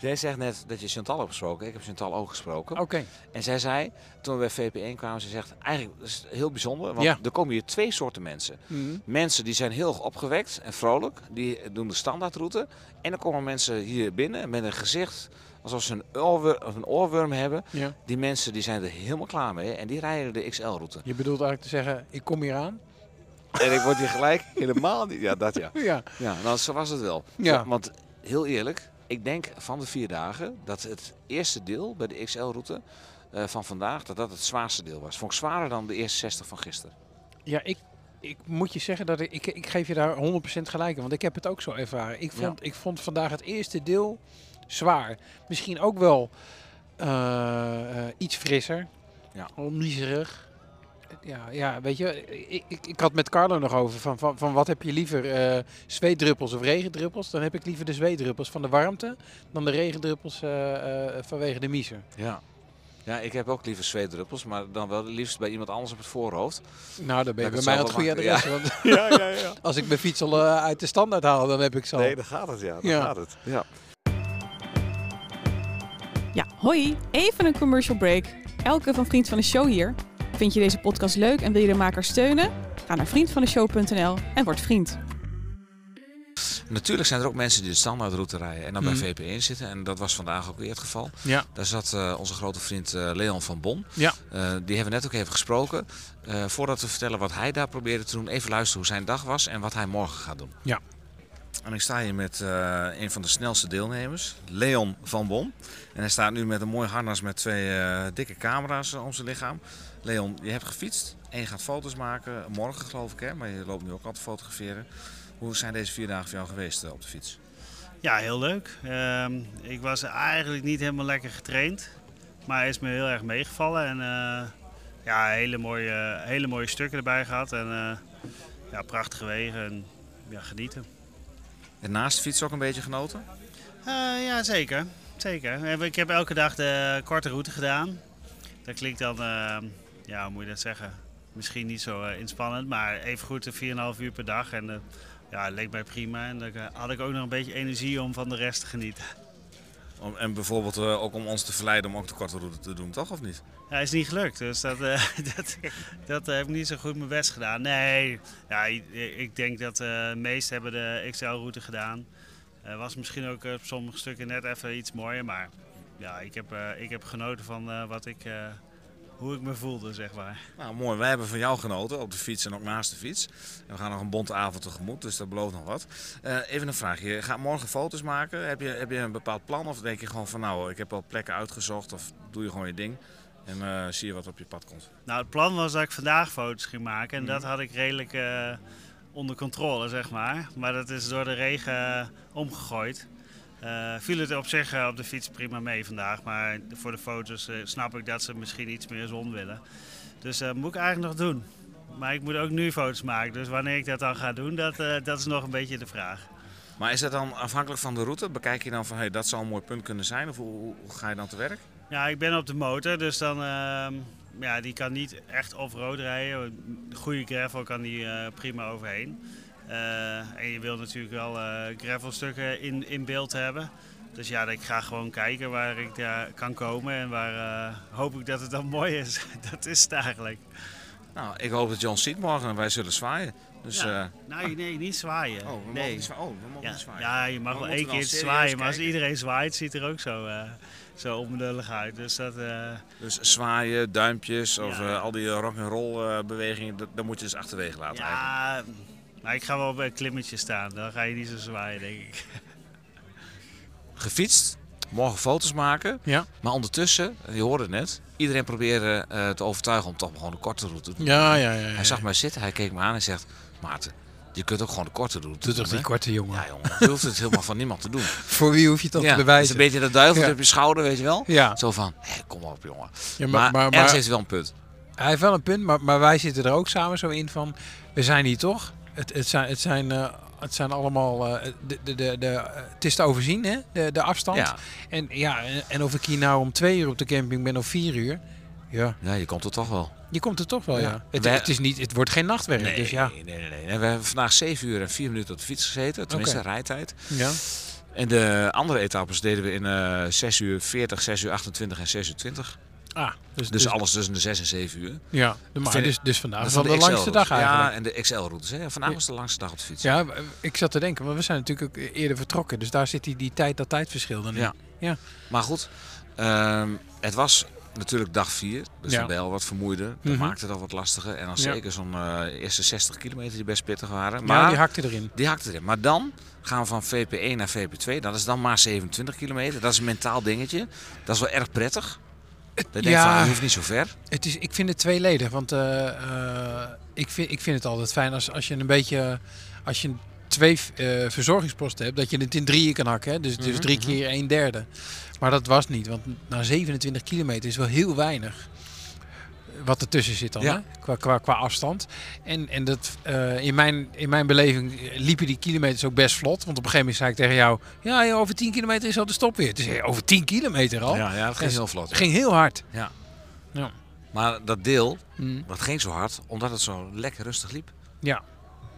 Jij zegt net dat je Chantal hebt gesproken. Ik heb Chantal ook gesproken. Oké. En zij zei, toen we bij VP1 kwamen, ze zegt, eigenlijk is heel bijzonder. Want Ja. er komen hier twee soorten mensen. Mhm. Mensen die zijn heel opgewekt en vrolijk. Die doen de standaardroute. En dan komen mensen hier binnen met een gezicht alsof ze een oorworm, of een oorworm hebben. Ja. Die mensen die zijn er helemaal klaar mee. En die rijden de XL-route. Je bedoelt eigenlijk te zeggen, ik kom hier aan? En ik word hier gelijk helemaal niet... Ja, dat ja. *laughs* Ja. Ja, nou, zo was het wel. Ja. Want heel eerlijk, ik denk van de vier dagen dat het eerste deel bij de XL-route eh, van vandaag, dat dat het zwaarste deel was. Vond ik zwaarder dan de eerste 60 van gisteren. Ja, ik, ik moet je zeggen dat ik, ik, ik geef je daar 100% gelijk in, want ik heb het ook zo ervaren. Ik vond, ik vond vandaag het eerste deel zwaar. Misschien ook wel eh, eh, iets frisser, Ja. onmiezerig. Ja, ja, weet je, ik, ik, ik had met Carlo nog over van, van, van wat heb je liever, eh zweetdruppels of regendruppels? Dan heb ik liever de zweetdruppels van de warmte dan de regendruppels eh, eh, vanwege de miezer. Ja. Ja, ik heb ook liever zweetdruppels, maar dan wel liefst bij iemand anders op het voorhoofd. Nou, dan ben je bij mij het aan het zelf goede adres. Want *laughs* Ja, ja, ja. *laughs* als ik mijn fiets al uit de standaard haal, dan heb ik al. Nee, dan gaat het, ja. Dan Ja. gaat het. Ja. Ja, hoi, even een commercial break. Elke van Vriend van de Show hier. Vind je deze podcast leuk en wil je de maker steunen? Ga naar vriendvandeshow.nl en word vriend. Natuurlijk zijn er ook mensen die de standaardroute rijden en dan bij VP1 zitten. En dat was vandaag ook weer het geval. Ja. Daar zat eh, onze grote vriend eh, Leon van Bon. Ja. Eh, die hebben we net ook even gesproken. Eh, voordat we vertellen wat hij daar probeerde te doen, even luisteren hoe zijn dag was en wat hij morgen gaat doen. Ja. En ik sta hier met eh, een van de snelste deelnemers, Leon van Bon. En hij staat nu met een mooi harnas met twee eh, dikke camera's eh, om zijn lichaam. Leon, je hebt gefietst en je gaat foto's maken. Morgen geloof ik, hè? maar je loopt nu ook al te fotograferen. Hoe zijn deze vier dagen voor jou geweest op de fiets? Ja, heel leuk. Ehm, ik was eigenlijk niet helemaal lekker getraind. Maar is me heel erg meegevallen. En ja, hele mooie, hele mooie stukken erbij gehad. En ja, prachtige wegen. En ja, genieten. En naast de fiets ook een beetje genoten? Eh, ja, zeker. Zeker. Ik heb elke dag de korte route gedaan. Dat klinkt dan, eh, ja, hoe moet je dat zeggen? Misschien niet zo eh, inspannend, maar even goed de 4,5 uur per dag. En ja, leek mij prima. En dan had ik ook nog een beetje energie om van de rest te genieten. Om- En bijvoorbeeld eh, ook om ons te verleiden om ook de korte route te doen, toch? Of niet? Ja, is niet gelukt, dus dat, eh, *laughs* dat, dat heb ik niet zo goed mijn best gedaan. Nee, ja, ik, denk dat eh, de meesten hebben de XL-route gedaan. Eh was misschien ook op sommige stukken net even iets mooier, maar ja, ik heb, eh, ik heb genoten van eh, wat ik, eh, hoe ik me voelde, zeg maar. Nou, mooi. Wij hebben van jou genoten op de fiets en ook naast de fiets. En we gaan nog een bonte avond tegemoet, dus dat belooft nog wat. Eh, even een vraag. Je gaat morgen foto's maken. Heb je, heb je een bepaald plan of denk je gewoon van nou, ik heb al plekken uitgezocht of doe je gewoon je ding? En eh, zie je wat op je pad komt. Nou, het plan was dat ik vandaag foto's ging maken. En Mhm. dat had ik redelijk eh, onder controle, zeg maar. Maar dat is door de regen omgegooid. Eh, viel het op zich eh, op de fiets prima mee vandaag. Maar voor de foto's eh, snap ik dat ze misschien iets meer zon willen. Dus dat moet ik eigenlijk nog doen. Maar ik moet ook nu foto's maken. Dus wanneer ik dat dan ga doen, dat, dat is nog een beetje de vraag. Maar is dat dan afhankelijk van de route? Bekijk je dan van hey, dat zou een mooi punt kunnen zijn? Of hoe, ga je dan te werk? Ja, ik ben op de motor, dus dan, ehm, ja, die kan niet echt off-road rijden. Goede gravel kan die prima overheen. Eh, en je wil natuurlijk wel eh gravelstukken in, in beeld hebben. Dus ja, ik ga gewoon kijken waar ik daar kan komen en waar eh, hoop ik dat het dan *laughs* mooi is. *laughs* dat is het eigenlijk. Nou, ik hoop dat je ons ziet morgen en wij zullen zwaaien. Dus, Ja. eh, Nee, nee, niet zwaaien. oh, we mogen nee. niet zwa- oh, we mogen Ja, niet zwaaien. ja, je mag We wel één keer zwaaien, maar als iedereen zwaait, ziet er ook zo, eh zo onbenullig uit. Dus dat, Dus zwaaien, duimpjes of Ja. al die rock'n'roll bewegingen, dat, dat moet je dus achterwege laten. eigenlijk. Maar ik ga wel bij een klimmetje staan. Dan ga je niet zo zwaaien, denk ik. *laughs* Gefietst, morgen foto's maken. Ja. Maar ondertussen, je hoorde het net, iedereen probeerde eh, te overtuigen om toch gewoon een korte route te doen. Ja, ja, ja. ja. Hij zag mij zitten, hij keek me aan en zegt, Maarten, je kunt ook gewoon de korte route Doe toch doen, die hè?" korte jongen. Ja jongen, je hoeft het helemaal van niemand te doen. *laughs* Voor wie hoef je dat ja, te het is bewijzen? een beetje dat duivel Ja. op je schouder, weet je wel. Ja. Zo van, hé, kom op jongen. Ja, maar, maar, maar, heeft hij wel een punt. hij heeft wel een punt, maar, maar wij zitten er ook samen zo in van, we zijn hier toch. Het, het zijn, het zijn, eh, het zijn allemaal, eh, de, de, de, de, het is te overzien hè, de, de afstand. Ja. En, ja, en- of ik hier nou om twee uur op de camping ben of vier uur, ja, ja, je komt er toch wel. je komt er toch wel, ja. Ja. Het, Wij- het, is niet, het wordt geen nachtwerk, dus ja. nee, nee, nee, nee. We hebben vandaag 7 uur en 4 minuten op de fiets gezeten, tenminste Oké. rijtijd. ja. En de andere etappes deden we in eh 6 uur 40, 6 uur 28 en 6 uur 20. Ah, dus, Dus alles tussen de 6 en 7 uur. Ja, maar Vind dus, dus vandaag is wel de langste dag eigenlijk. Ja, en de XL-routes. Vandaag Ja. was de langste dag op de fiets. Ja, ik zat te denken, want we zijn natuurlijk ook eerder vertrokken. Dus daar zit die, die tijd, dat tijdverschil dan in. Ja. Ja. Maar goed, ehm, het was natuurlijk dag 4. Dus Ja. al wat vermoeider. Dat Mhm. maakte het al wat lastiger. En dan Ja. zeker zo'n eh, eerste 60 kilometer die best pittig waren. Maar Maar die hakte erin. die hakte erin. Maar dan gaan we van VP1 naar VP2. Dat is dan maar 27 kilometer. Dat is een mentaal dingetje. Dat is wel erg prettig. Denk je ja. van, je hoeft niet zo ver. Het is, ik vind het tweeledig, want eh, eh, ik, vind, ik vind het altijd fijn als, als je een beetje, als je twee eh, verzorgingsposten hebt, dat je het in drieën kan hakken. Hè? Dus, dus drie mhm. keer een derde. Maar dat was niet, want na 27 kilometer is wel heel weinig. Wat ertussen zit dan, Ja. hè? Qua, qua, qua afstand. En, en dat, eh, in, mijn, in mijn beleving liepen die kilometers ook best vlot. Want op een gegeven moment zei ik tegen jou... Ja, joh, over 10 kilometer is al de stop weer. Dus over 10 kilometer al? Ja, ja dat ging heel vlot. Het ging heel hard. Ja. Ja. Maar dat deel, Mm. dat ging zo hard omdat het zo lekker rustig liep. Ja.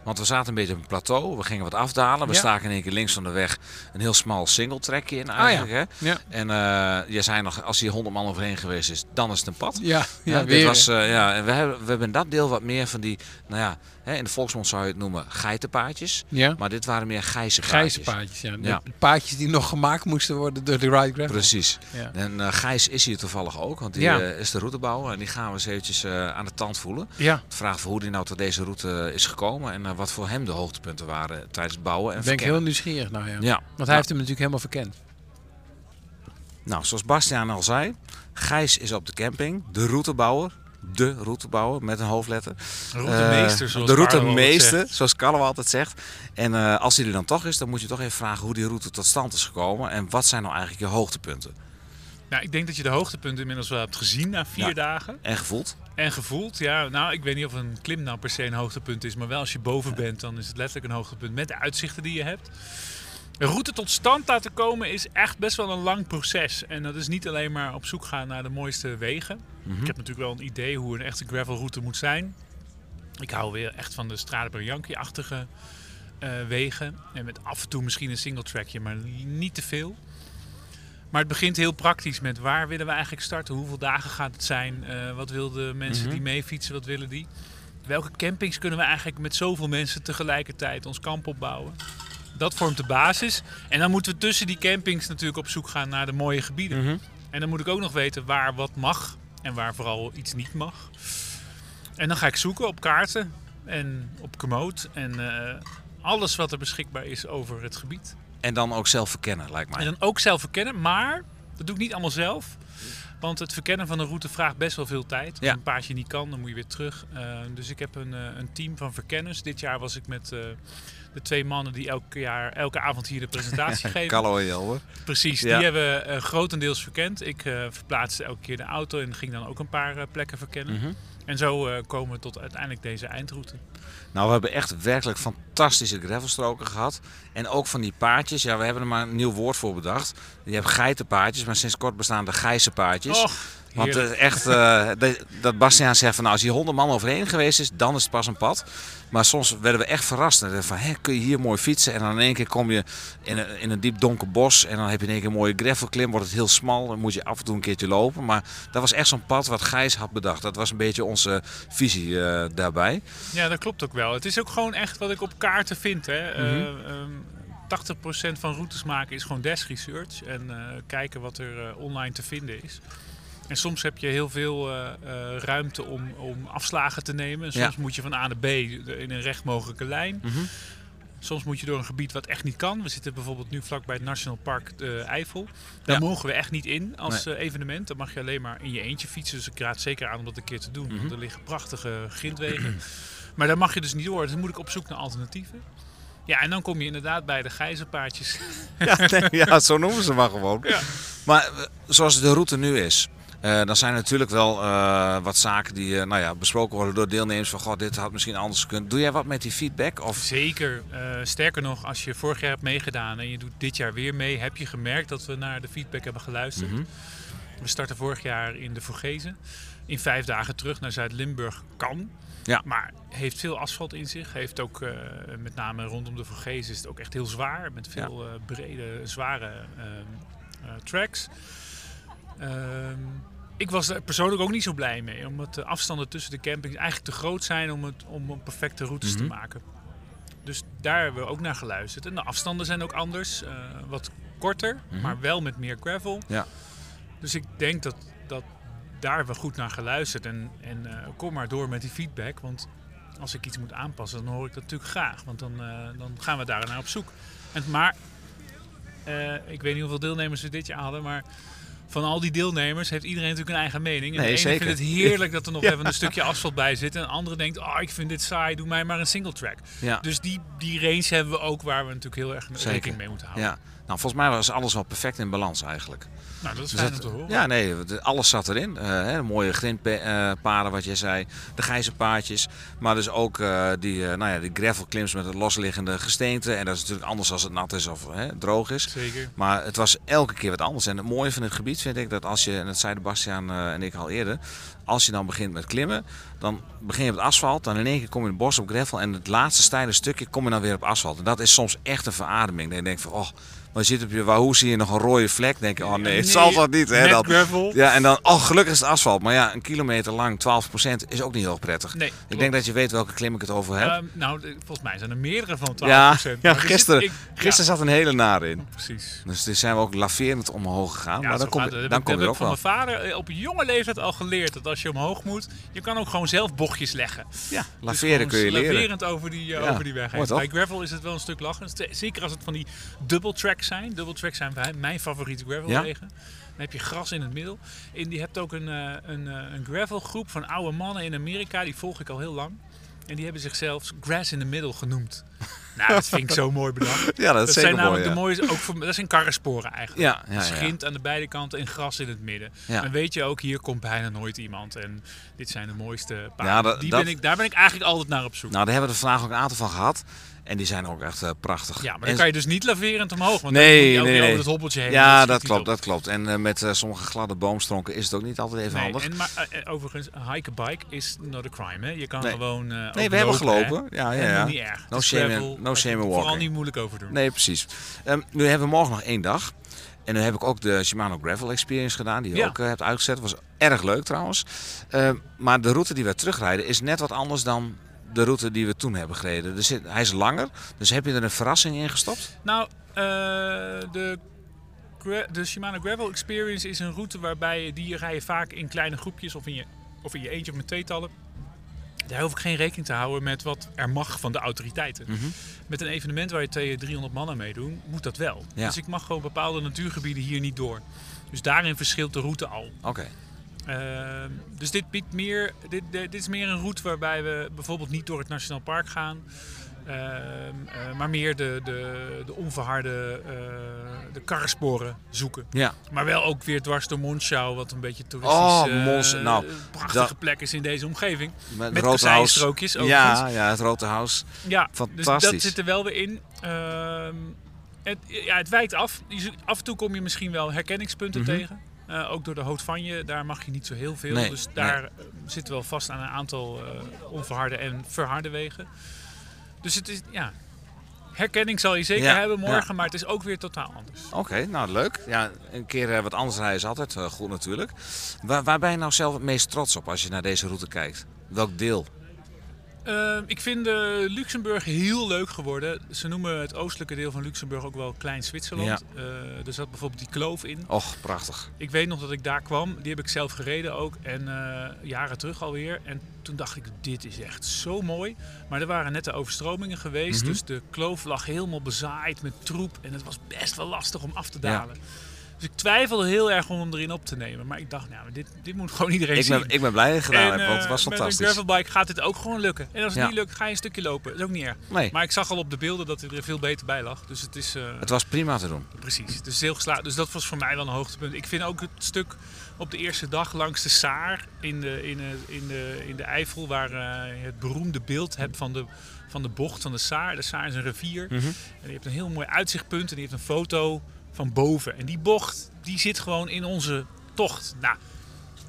Want we zaten een beetje op een plateau. We gingen wat afdalen. We Ja. staken in één keer links van de weg een heel smal single trackje in eigenlijk. hè? Ja. En eh je zei nog, als hier 100 man overheen geweest is, dan is het een pad. Ja, ja, dit weer. was, eh, ja, en we hebben, we hebben dat deel wat meer van die, nou ja, hè, in de volksmond zou je het noemen geitenpaadjes. ja. Maar dit waren meer gijze paadjes, ja. De paadjes die nog gemaakt moesten worden door de Ride. Precies. En eh, Gijs is hier toevallig ook, want die is de routebouwer. En die gaan we eens eventjes aan de tand voelen. Ja, De vraag voor hoe die nou tot deze route is gekomen en eh, wat voor hem de hoogtepunten waren tijdens het bouwen en ben ik heel verkennen. nieuwsgierig naar, ja. Ja, Want hij Nou, heeft hem natuurlijk helemaal verkend. Nou, zoals Bastiaan al zei, Gijs is op de camping, de routebouwer. De routebouwer met een hoofdletter. Routemeester, Eh, De routemeester, zegt. zoals Carlo altijd zegt. En eh, als hij er dan toch is, dan moet je toch even vragen hoe die route tot stand is gekomen. En wat zijn nou eigenlijk je hoogtepunten? Nou, ik denk dat je de hoogtepunten inmiddels wel hebt gezien na vier Ja. dagen. En gevoeld? En gevoeld, ja. Nou, ik weet niet of een klim nou per se een hoogtepunt is. Maar wel als je boven bent, dan is het letterlijk een hoogtepunt met de uitzichten die je hebt. Een route tot stand laten komen is echt best wel een lang proces. En dat is niet alleen maar op zoek gaan naar de mooiste wegen. Mhm. Ik heb natuurlijk wel een idee hoe een echte gravelroute moet zijn. Ik hou weer echt van de Strade Bianchi-achtige eh, wegen. En met af en toe misschien een single trackje, maar niet te veel. Maar het begint heel praktisch met waar willen we eigenlijk starten? Hoeveel dagen gaat het zijn? Eh, wat willen de mensen Mhm. die meefietsen, wat willen die? Welke campings kunnen we eigenlijk met zoveel mensen tegelijkertijd ons kamp opbouwen? Dat vormt de basis. En dan moeten we tussen die campings natuurlijk op zoek gaan naar de mooie gebieden. Mhm. En dan moet ik ook nog weten waar wat mag en waar vooral iets niet mag. En dan ga ik zoeken op kaarten en op Komoot en eh, alles wat er beschikbaar is over het gebied. En dan ook zelf verkennen, lijkt En mij. dan ook zelf verkennen, maar dat doe ik niet allemaal zelf. Want het verkennen van een route vraagt best wel veel tijd. Als Ja. een paardje niet kan, dan moet je weer terug. Eh, dus ik heb een, eh, een team van verkenners. Dit jaar was ik met eh, de twee mannen die elke, jaar, elke avond hier de presentatie *laughs* geven. Callo en Jelmer. Precies, Ja. die hebben grotendeels verkend. Ik verplaatste elke keer de auto en ging dan ook een paar plekken verkennen. Mhm. En zo komen we tot uiteindelijk deze eindroute. Nou, we hebben echt werkelijk fantastische gravelstroken gehad. En ook van die paardjes. Ja, we hebben er maar een nieuw woord voor bedacht. Je hebt geitenpaardjes, maar sinds kort bestaan de gijzenpaardjes. Want heerlijk. eh, echt, eh, dat Bastiaan zegt van nou, als hier honderd man overheen geweest is, dan is het pas een pad. Maar soms werden we echt verrast. Van, hè, kun je hier mooi fietsen? En dan in één keer kom je in een, in een diep donker bos. En dan heb je in één keer een mooie gravelklim. Wordt het heel smal. Dan moet je af en toe een keertje lopen. Maar dat was echt zo'n pad wat Gijs had bedacht. Dat was een beetje onze visie eh, daarbij. Ja, dat klopt ook wel. Het is ook gewoon echt wat ik op kaarten vind. Hè. Mhm. Eh, ehm, 80% van routes maken is gewoon desk research. En kijken wat er online te vinden is. En soms heb je heel veel eh, eh, ruimte om, om afslagen te nemen. En soms Ja. moet je van A naar B in een recht mogelijke lijn. Mhm. Soms moet je door een gebied wat echt niet kan. We zitten bijvoorbeeld nu vlakbij het National Park de Eifel. Daar Ja. mogen we echt niet in als eh, evenement. Dan mag je alleen maar in je eentje fietsen. Dus ik raad zeker aan om dat een keer te doen. Mhm. Want er liggen prachtige grindwegen. maar daar mag je dus niet door. Dus dan moet ik op zoek naar alternatieven. Ja, en dan kom je inderdaad bij de gijzenpaardjes. *laughs* Ja, nee, ja, zo noemen ze maar gewoon. Ja. Maar eh, zoals de route nu is, eh, dan zijn er natuurlijk wel eh, wat zaken die eh, nou ja, besproken worden door deelnemers. Van, god, dit had misschien anders gekund. Doe jij wat met die feedback? Of... Zeker. Sterker nog, als je vorig jaar hebt meegedaan en je doet dit jaar weer mee, heb je gemerkt dat we naar de feedback hebben geluisterd. Mhm. We starten vorig jaar in de Vorgezen. In vijf dagen terug naar Zuid-Limburg kan. Ja. Maar heeft veel asfalt in zich. Heeft ook, met name rondom de Vorgezen, is het ook echt heel zwaar. Met veel brede, zware ehm, eh, tracks. Ehm, ik was er persoonlijk ook niet zo blij mee. Omdat de afstanden tussen de campings eigenlijk te groot zijn om, het, om een perfecte routes te Mhm. maken. Dus daar hebben we ook naar geluisterd. En de afstanden zijn ook anders. eh, wat korter, Mhm. maar wel met meer gravel. Ja. Dus ik denk dat, dat daar hebben we goed naar geluisterd. En, en eh, kom maar door met die feedback. Want als ik iets moet aanpassen, dan hoor ik dat natuurlijk graag. Want dan, eh, dan gaan we daar naar op zoek. En, maar ik weet niet hoeveel deelnemers we dit jaar hadden, maar van al die deelnemers heeft iedereen natuurlijk een eigen mening. En Nee, de ene vindt het heerlijk dat er nog *laughs* even een stukje asfalt bij zit. En de andere denkt, oh, ik vind dit saai, doe mij maar een single track. Ja. Dus die, die range hebben we ook waar we natuurlijk heel erg rekening mee moeten houden. Ja. Nou, volgens mij was alles wel perfect in balans eigenlijk. Nou, dat is Dus fijn om dat- te horen. Ja, nee, het- alles zat erin. Eh, hè, mooie grindpaden, wat jij zei. De gijzenpaadjes. Maar dus ook eh, die, eh, nou ja, die gravelklims met het losliggende gesteente. En dat is natuurlijk anders als het nat is of hè, droog is. Zeker. Maar het was elke keer wat anders. En het mooie van het gebied vind ik dat als je, en dat zeiden Bastiaan eh, en ik al eerder, als je dan begint met klimmen, dan begin je op het asfalt, dan in één keer kom je in het bos op gravel en het laatste steile stukje kom je dan weer op asfalt. En dat is soms echt een verademing. Dan denk je van, oh, maar je zit op je Wahoo, zie je nog een rode vlek, denk je, oh nee, het zal toch niet. Hè, gravel. Ja, en dan, oh gelukkig is het asfalt. Maar ja, een kilometer lang, 12% is ook niet heel prettig. Nee, Ik klopt. denk dat je weet welke klim ik het over heb. Ehm, nou, volgens mij zijn er meerdere van 12%. ja, er gisteren, ik- gisteren zat een hele nare in. precies. Dus zijn we ook laverend omhoog gegaan. Ja, maar dan zo kom, gaat je- het. dan Dat kom je er ook van wel. mijn vader eh, op jonge leeftijd al geleerd. Dat als je omhoog moet, je kan ook gewoon zelf bochtjes leggen. Ja, Dus laveren kun je leren. laverend over die, eh, over die weg heen. Bij gravel is het wel een stuk lachen. Zeker als het van die double tracks zijn. Double tracks zijn mijn favoriete gravelwegen. Dan heb je gras in het middel. En die hebt ook een, eh, een, eh, een gravelgroep van oude mannen in Amerika. Die volg ik al heel lang. En die hebben zichzelf Grass in the Middle genoemd. *laughs* nou, dat vind ik zo mooi bedacht. Ja, dat zijn mooi. namelijk ja. de mooiste, ook voor, dat zijn karrensporen eigenlijk. Ja, ja, ja. Schint aan de beide kanten en gras in het midden. Ja. Dan weet je ook, hier komt bijna nooit iemand. En dit zijn de mooiste paarden. Ja, dat- Die dat- ben ik, daar ben ik eigenlijk altijd naar op zoek. Nou, daar hebben we er vandaag ook een aantal van gehad. En die zijn ook echt eh, prachtig. ja, maar dan En- kan je dus niet laverend omhoog. Want Nee, dan moet je nee, nee. over het hobbeltje heen. Ja, schiet dat klopt, op. dat klopt. En eh, met eh, sommige gladde boomstronken is het ook niet altijd even Nee, handig. en, maar overigens, hiken bike is not a crime. Hè? Je kan Nee. gewoon. Nee, we hebben hè. gelopen. Ja, ja, ja. niet erg. No shame in- no shame in Vooral walking. niet moeilijk over doen. Nee, precies. Ehm, nu hebben we morgen nog één dag. En nu heb ik ook de Shimano Gravel Experience gedaan, die je Ja. ook hebt uitgezet. was erg leuk trouwens. Ehm, maar de route die we terugrijden is net wat anders dan de route die we toen hebben gereden. Er zit, hij is langer, dus heb je er een verrassing in gestopt? Nou, eh, de, de Shimano Gravel Experience is een route waarbij die rij je vaak in kleine groepjes of in je, of in je eentje of met tweetallen. Daar hoef ik geen rekening te houden met wat er mag van de autoriteiten. Mhm. Met een evenement waar je 200, 300 man aan meedoen, moet dat wel. Ja. Dus ik mag gewoon bepaalde natuurgebieden hier niet door. Dus daarin verschilt de route al. Oké. Ehm, dus dit biedt meer, dit, dit, is meer een route waarbij we bijvoorbeeld niet door het Nationaal Park gaan. ehm, eh, maar meer de, de, de onverharde uh, de karrensporen zoeken. Ja. Maar wel ook weer dwars door Monschau, wat een beetje toeristisch Oh, Mons, nou, prachtige dat- plek is in deze omgeving. Met, Met kasseienstrookjes overigens. Ja, ja, het Rote House. Ja, Fantastisch. Dus dat zit er wel weer in. Ehm, het, ja, het wijkt af. Af en toe kom je misschien wel herkenningspunten Mhm. tegen. Eh, ook door de hout van je, daar mag je niet zo heel veel. Nee, dus daar eh, zitten we wel vast aan een aantal eh, onverharde en verharde wegen. Dus het is, ja, herkenning zal je zeker Ja, hebben morgen, ja. maar het is ook weer totaal anders. Oké, nou leuk. Ja, een keer wat anders rijden is altijd goed natuurlijk. Waar, waar ben je nou zelf het meest trots op als je naar deze route kijkt? Welk deel? Ehm, ik vind eh, Luxemburg heel leuk geworden. Ze noemen het oostelijke deel van Luxemburg ook wel Klein Zwitserland. Eh, er zat bijvoorbeeld die kloof in. Och, prachtig. Ik weet nog dat ik daar kwam. Die heb ik zelf gereden ook. En eh, jaren terug alweer. En toen dacht ik, dit is echt zo mooi. Maar er waren net de overstromingen geweest. Mhm. Dus de kloof lag helemaal bezaaid met troep. En het was best wel lastig om af te Ja. Dus ik twijfelde heel erg om hem erin op te nemen. Maar ik dacht, nou, dit, dit moet gewoon iedereen Ik zien. ben, ik ben blij dat je gedaan En, hebt, want het eh, was Met een fantastisch. gravelbike gaat dit ook gewoon lukken. En als het Ja. niet lukt, ga je een stukje lopen. Dat is ook niet erg. Nee, Maar ik zag al op de beelden dat hij er veel beter bij lag. Dus het is... eh, het was prima te doen. Precies, dus heel geslaagd. Dus dat was voor mij wel een hoogtepunt. Ik vind ook het stuk op de eerste dag langs de Saar in de, in de, in de, in de Eifel, waar eh, je het beroemde beeld hebt van de, van de bocht van de Saar. De Saar is een rivier. Mhm. En die heeft een heel mooi uitzichtpunt en die heeft een foto van boven. En die bocht, die zit gewoon in onze tocht. Nou,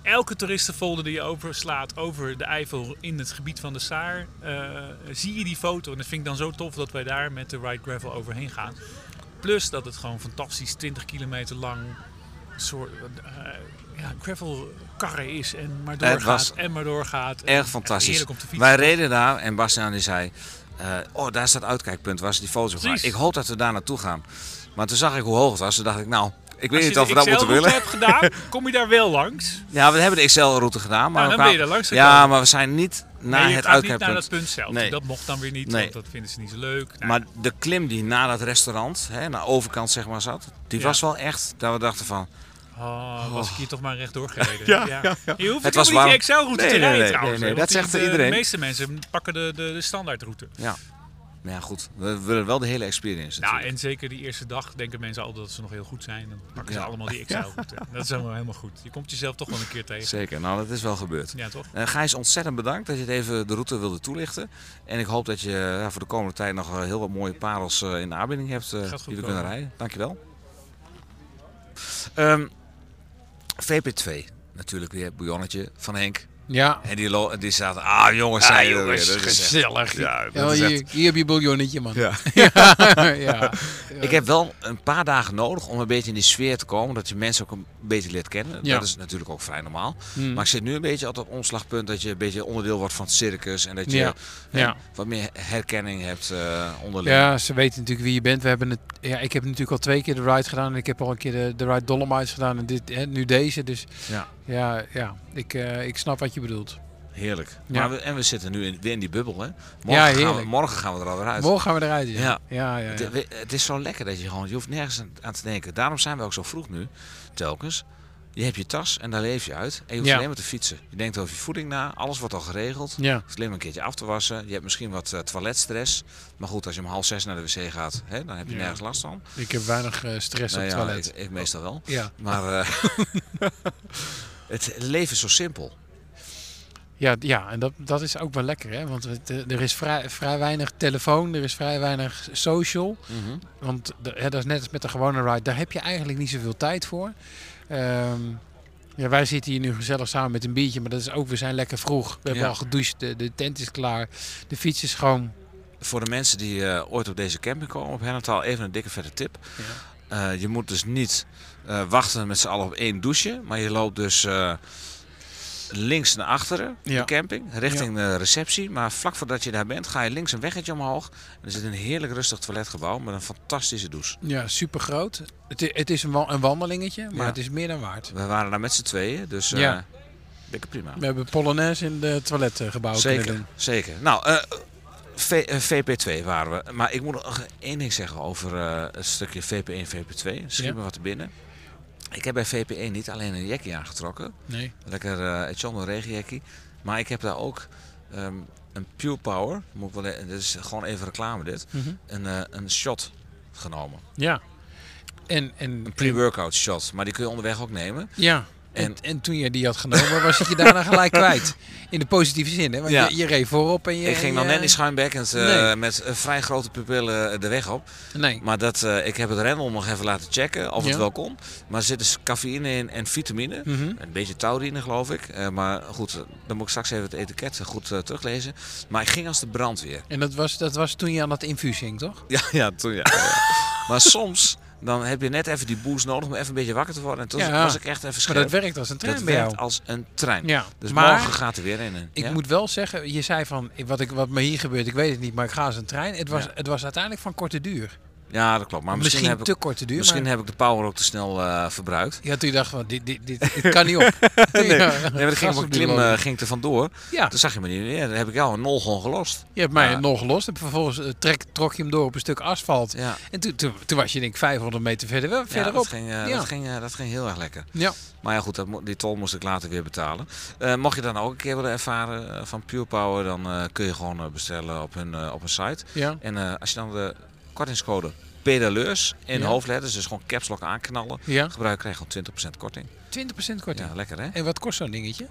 elke toeristenfolder die je overslaat over de Eifel in het gebied van de Saar, eh, zie je die foto. En dat vind ik dan zo tof dat wij daar met de Ride Gravel overheen gaan. Plus dat het gewoon fantastisch 20 kilometer lang soort eh, ja, gravelkarren is en maar doorgaat en maar doorgaat. Erg fantastisch. Wij reden daar en Bastiaan die zei... eh, oh, daar staat uitkijkpunt, waar ze die foto's. Precies. Ik hoop dat we daar naartoe gaan. Maar toen zag ik hoe hoog het was. Toen dacht ik, nou, ik weet Als niet je of we dat moeten willen. XL-route hebt gedaan, *laughs* kom je daar wel langs. Ja, we hebben de XL-route gedaan. Maar Nou, dan ben je er langs Ja, maar we zijn niet naar Nee, je het niet naar uitkijkpunt. dat punt zelf. Nee. Dat mocht dan weer niet, Nee. want dat vinden ze niet zo leuk. Nou, Maar de klim die na dat restaurant, hè, naar de overkant zeg maar zat, die Ja. was wel echt dat we dachten van... oh, was ik hier toch maar rechtdoor gereden. *laughs* Ja, ja. ja, Je hoeft Het was niet die Nee, te rijden nee, trouwens. nee, dat zegt de, iedereen. De meeste mensen pakken de, de, de standaardroute. Ja. Maar ja, goed. We willen wel de hele experience Nou, natuurlijk. en zeker die eerste dag denken mensen altijd dat ze nog heel goed zijn. Dan pakken ze Ja. allemaal die XL-route. Dat is helemaal, helemaal goed. Je komt jezelf toch wel een keer tegen. Zeker, nou dat is wel gebeurd. Ja, toch? Eh Gijs, ontzettend bedankt dat je het even de route wilde toelichten. En ik hoop dat je ja, voor de komende tijd nog eh, heel wat mooie parels eh, in de aanbieding hebt eh, goed die we komen. kunnen rijden. Dankjewel. Ehm VP2, natuurlijk weer het bouillonnetje van Henk. Ja. En die, lo- die zaten, ah jongens, je er weer. Dat is echt- gezellig. Ja, Ja, dat is hier, echt- hier heb je bouillonnetje, man. Ja. *laughs* ja. ja. *laughs* Ik heb wel een paar dagen nodig om een beetje in die sfeer te komen. Dat je mensen ook een beetje leert kennen. Ja. Dat is natuurlijk ook vrij normaal. Hmm. Maar ik zit nu een beetje op dat omslagpunt dat je een beetje onderdeel wordt van het circus. En dat je Ja. hè, Ja. wat meer herkenning hebt eh onderling. Ja, ze weten natuurlijk wie je bent. We hebben het, ja, ik heb natuurlijk al twee keer de ride gedaan. En ik heb al een keer de, de ride Dolomites gedaan. En dit, hè, nu deze. Dus Ja. ja, ik, eh, ik snap wat je bedoelt. Heerlijk. Ja. Maar we, en we zitten nu in, weer in die bubbel. Hè? Ja, Morgen, gaan we, heerlijk. morgen gaan we er alweer uit. Morgen gaan we eruit. Ja, Ja. ja, Het, we- het is zo lekker dat je gewoon, je hoeft nergens aan, te denken. Daarom zijn we ook zo vroeg nu, telkens. Je hebt je tas en daar leef je uit. En je hoeft alleen maar te fietsen. Je denkt over je voeding na, alles wordt al geregeld. Ja. Het is alleen maar een keertje af te wassen. Je hebt misschien wat eh, toiletstress. Maar goed, als je om half zes naar de wc gaat, hè, dan heb je nergens last van. Ik heb weinig eh, stress Nou op het toilet. Ik, ik meestal wel. Ja. Maar *laughs* *laughs* het leven is zo simpel. Ja, ja, en dat, dat is ook wel lekker, hè? Want het, eh, er is vrij, vrij weinig telefoon, er is vrij weinig social. Mhm. Want de, hè, dat is net als met de gewone ride, daar heb je eigenlijk niet zoveel tijd voor. Ehm, ja, wij zitten hier nu gezellig samen met een biertje, maar dat is ook, we zijn lekker vroeg. We hebben Ja. al gedoucht, de, de tent is klaar, de fiets is schoon. Voor de mensen die eh, ooit op deze camping komen op Hennetal, even een dikke vette tip. Eh, je moet dus niet eh, wachten met z'n allen op één douche. Maar je loopt dus eh, links naar achteren, Ja. de camping, richting de receptie. Maar vlak voordat je daar bent, ga je links een weggetje omhoog. En er zit een heerlijk rustig toiletgebouw met een fantastische douche. Ja, super groot. Het, het is een, wa- een wandelingetje, maar Ja. het is meer dan waard. We waren daar met z'n tweeën, dus eh. Dikke prima. We hebben Polonaise in de toiletgebouw kunnen Zeker, doen. zeker. Nou, eh, V- eh, VP2 waren we. Maar ik moet nog één ding zeggen over eh, het stukje VP1, VP2. Schiet Ja. me wat te binnen. Ik heb bij VP1 niet alleen een jackie aangetrokken. Nee. Lekker eh het John regenjackie. Maar ik heb daar ook ehm, een Pure Power. Moet ik wel, e- dit is gewoon even reclame dit. Mhm. Een, eh, een shot genomen. Ja. En, en, Een pre-workout shot. Maar die kun je onderweg ook nemen. Ja. En, En- en toen je die had genomen, was het je daarna *laughs* gelijk kwijt. In de positieve zin, hè? Want Ja. je, je reed voorop en je... ik ging dan je- net niet eh, Nee. met eh, vrij grote pupillen de weg op. Nee. Maar dat, eh, ik heb het rendel nog even laten checken of het wel kon. Maar er zit dus cafeïne in en vitamine. Mhm. Een beetje taurine geloof ik. Eh, maar goed, eh, dan moet ik straks even het etiket goed eh, teruglezen. Maar ik ging als de brandweer. En dat was, dat was toen je aan dat infuus ging, toch? Ja, ja, toen ja. ja. *laughs* maar soms dan heb je net even die boost nodig om even een beetje wakker te worden. En toen Ja. was ik echt even Maar scherp. dat werkt als een trein Dat bij werkt jou. als een trein. Ja, Dus maar morgen gaat er weer in. een- ik ja? moet wel zeggen, je zei van, wat, ik, wat me hier gebeurt, ik weet het niet, maar ik ga als een trein. Het was, het was uiteindelijk van korte duur. Ja, dat klopt. Maar misschien, misschien heb te ik, korte duur, misschien maar... heb ik de power ook te snel eh, verbruikt. Ja, toen je dacht van, dit, dit, dit, *laughs* dit kan niet op. Nee, Ja, nee, maar ging op een klim eh, ging er vandoor. Ja, Toen zag je me niet meer. Dan heb ik jou een nol gewoon gelost. je hebt mij Ja. nog gelost. En vervolgens eh, trek, trok je hem door op een stuk asfalt. Ja, En toen, toen, toen was je denk ik 500 meter verder, wel- ja verderop. dat, ging, Ja. dat, ging, dat ging heel erg lekker. Ja. Maar ja, goed, dat, die tol moest ik later weer betalen. Mocht je dan ook een keer willen ervaren van Pure Power, dan kun je gewoon bestellen op hun, op hun site. Ja. En als je dan de kortingscode pedaleurs in Ja. hoofdletters, dus gewoon caps lock aanknallen, Ja. gebruik krijg je gewoon 20% korting. 20% korting. Ja, lekker hè? En wat kost zo'n dingetje?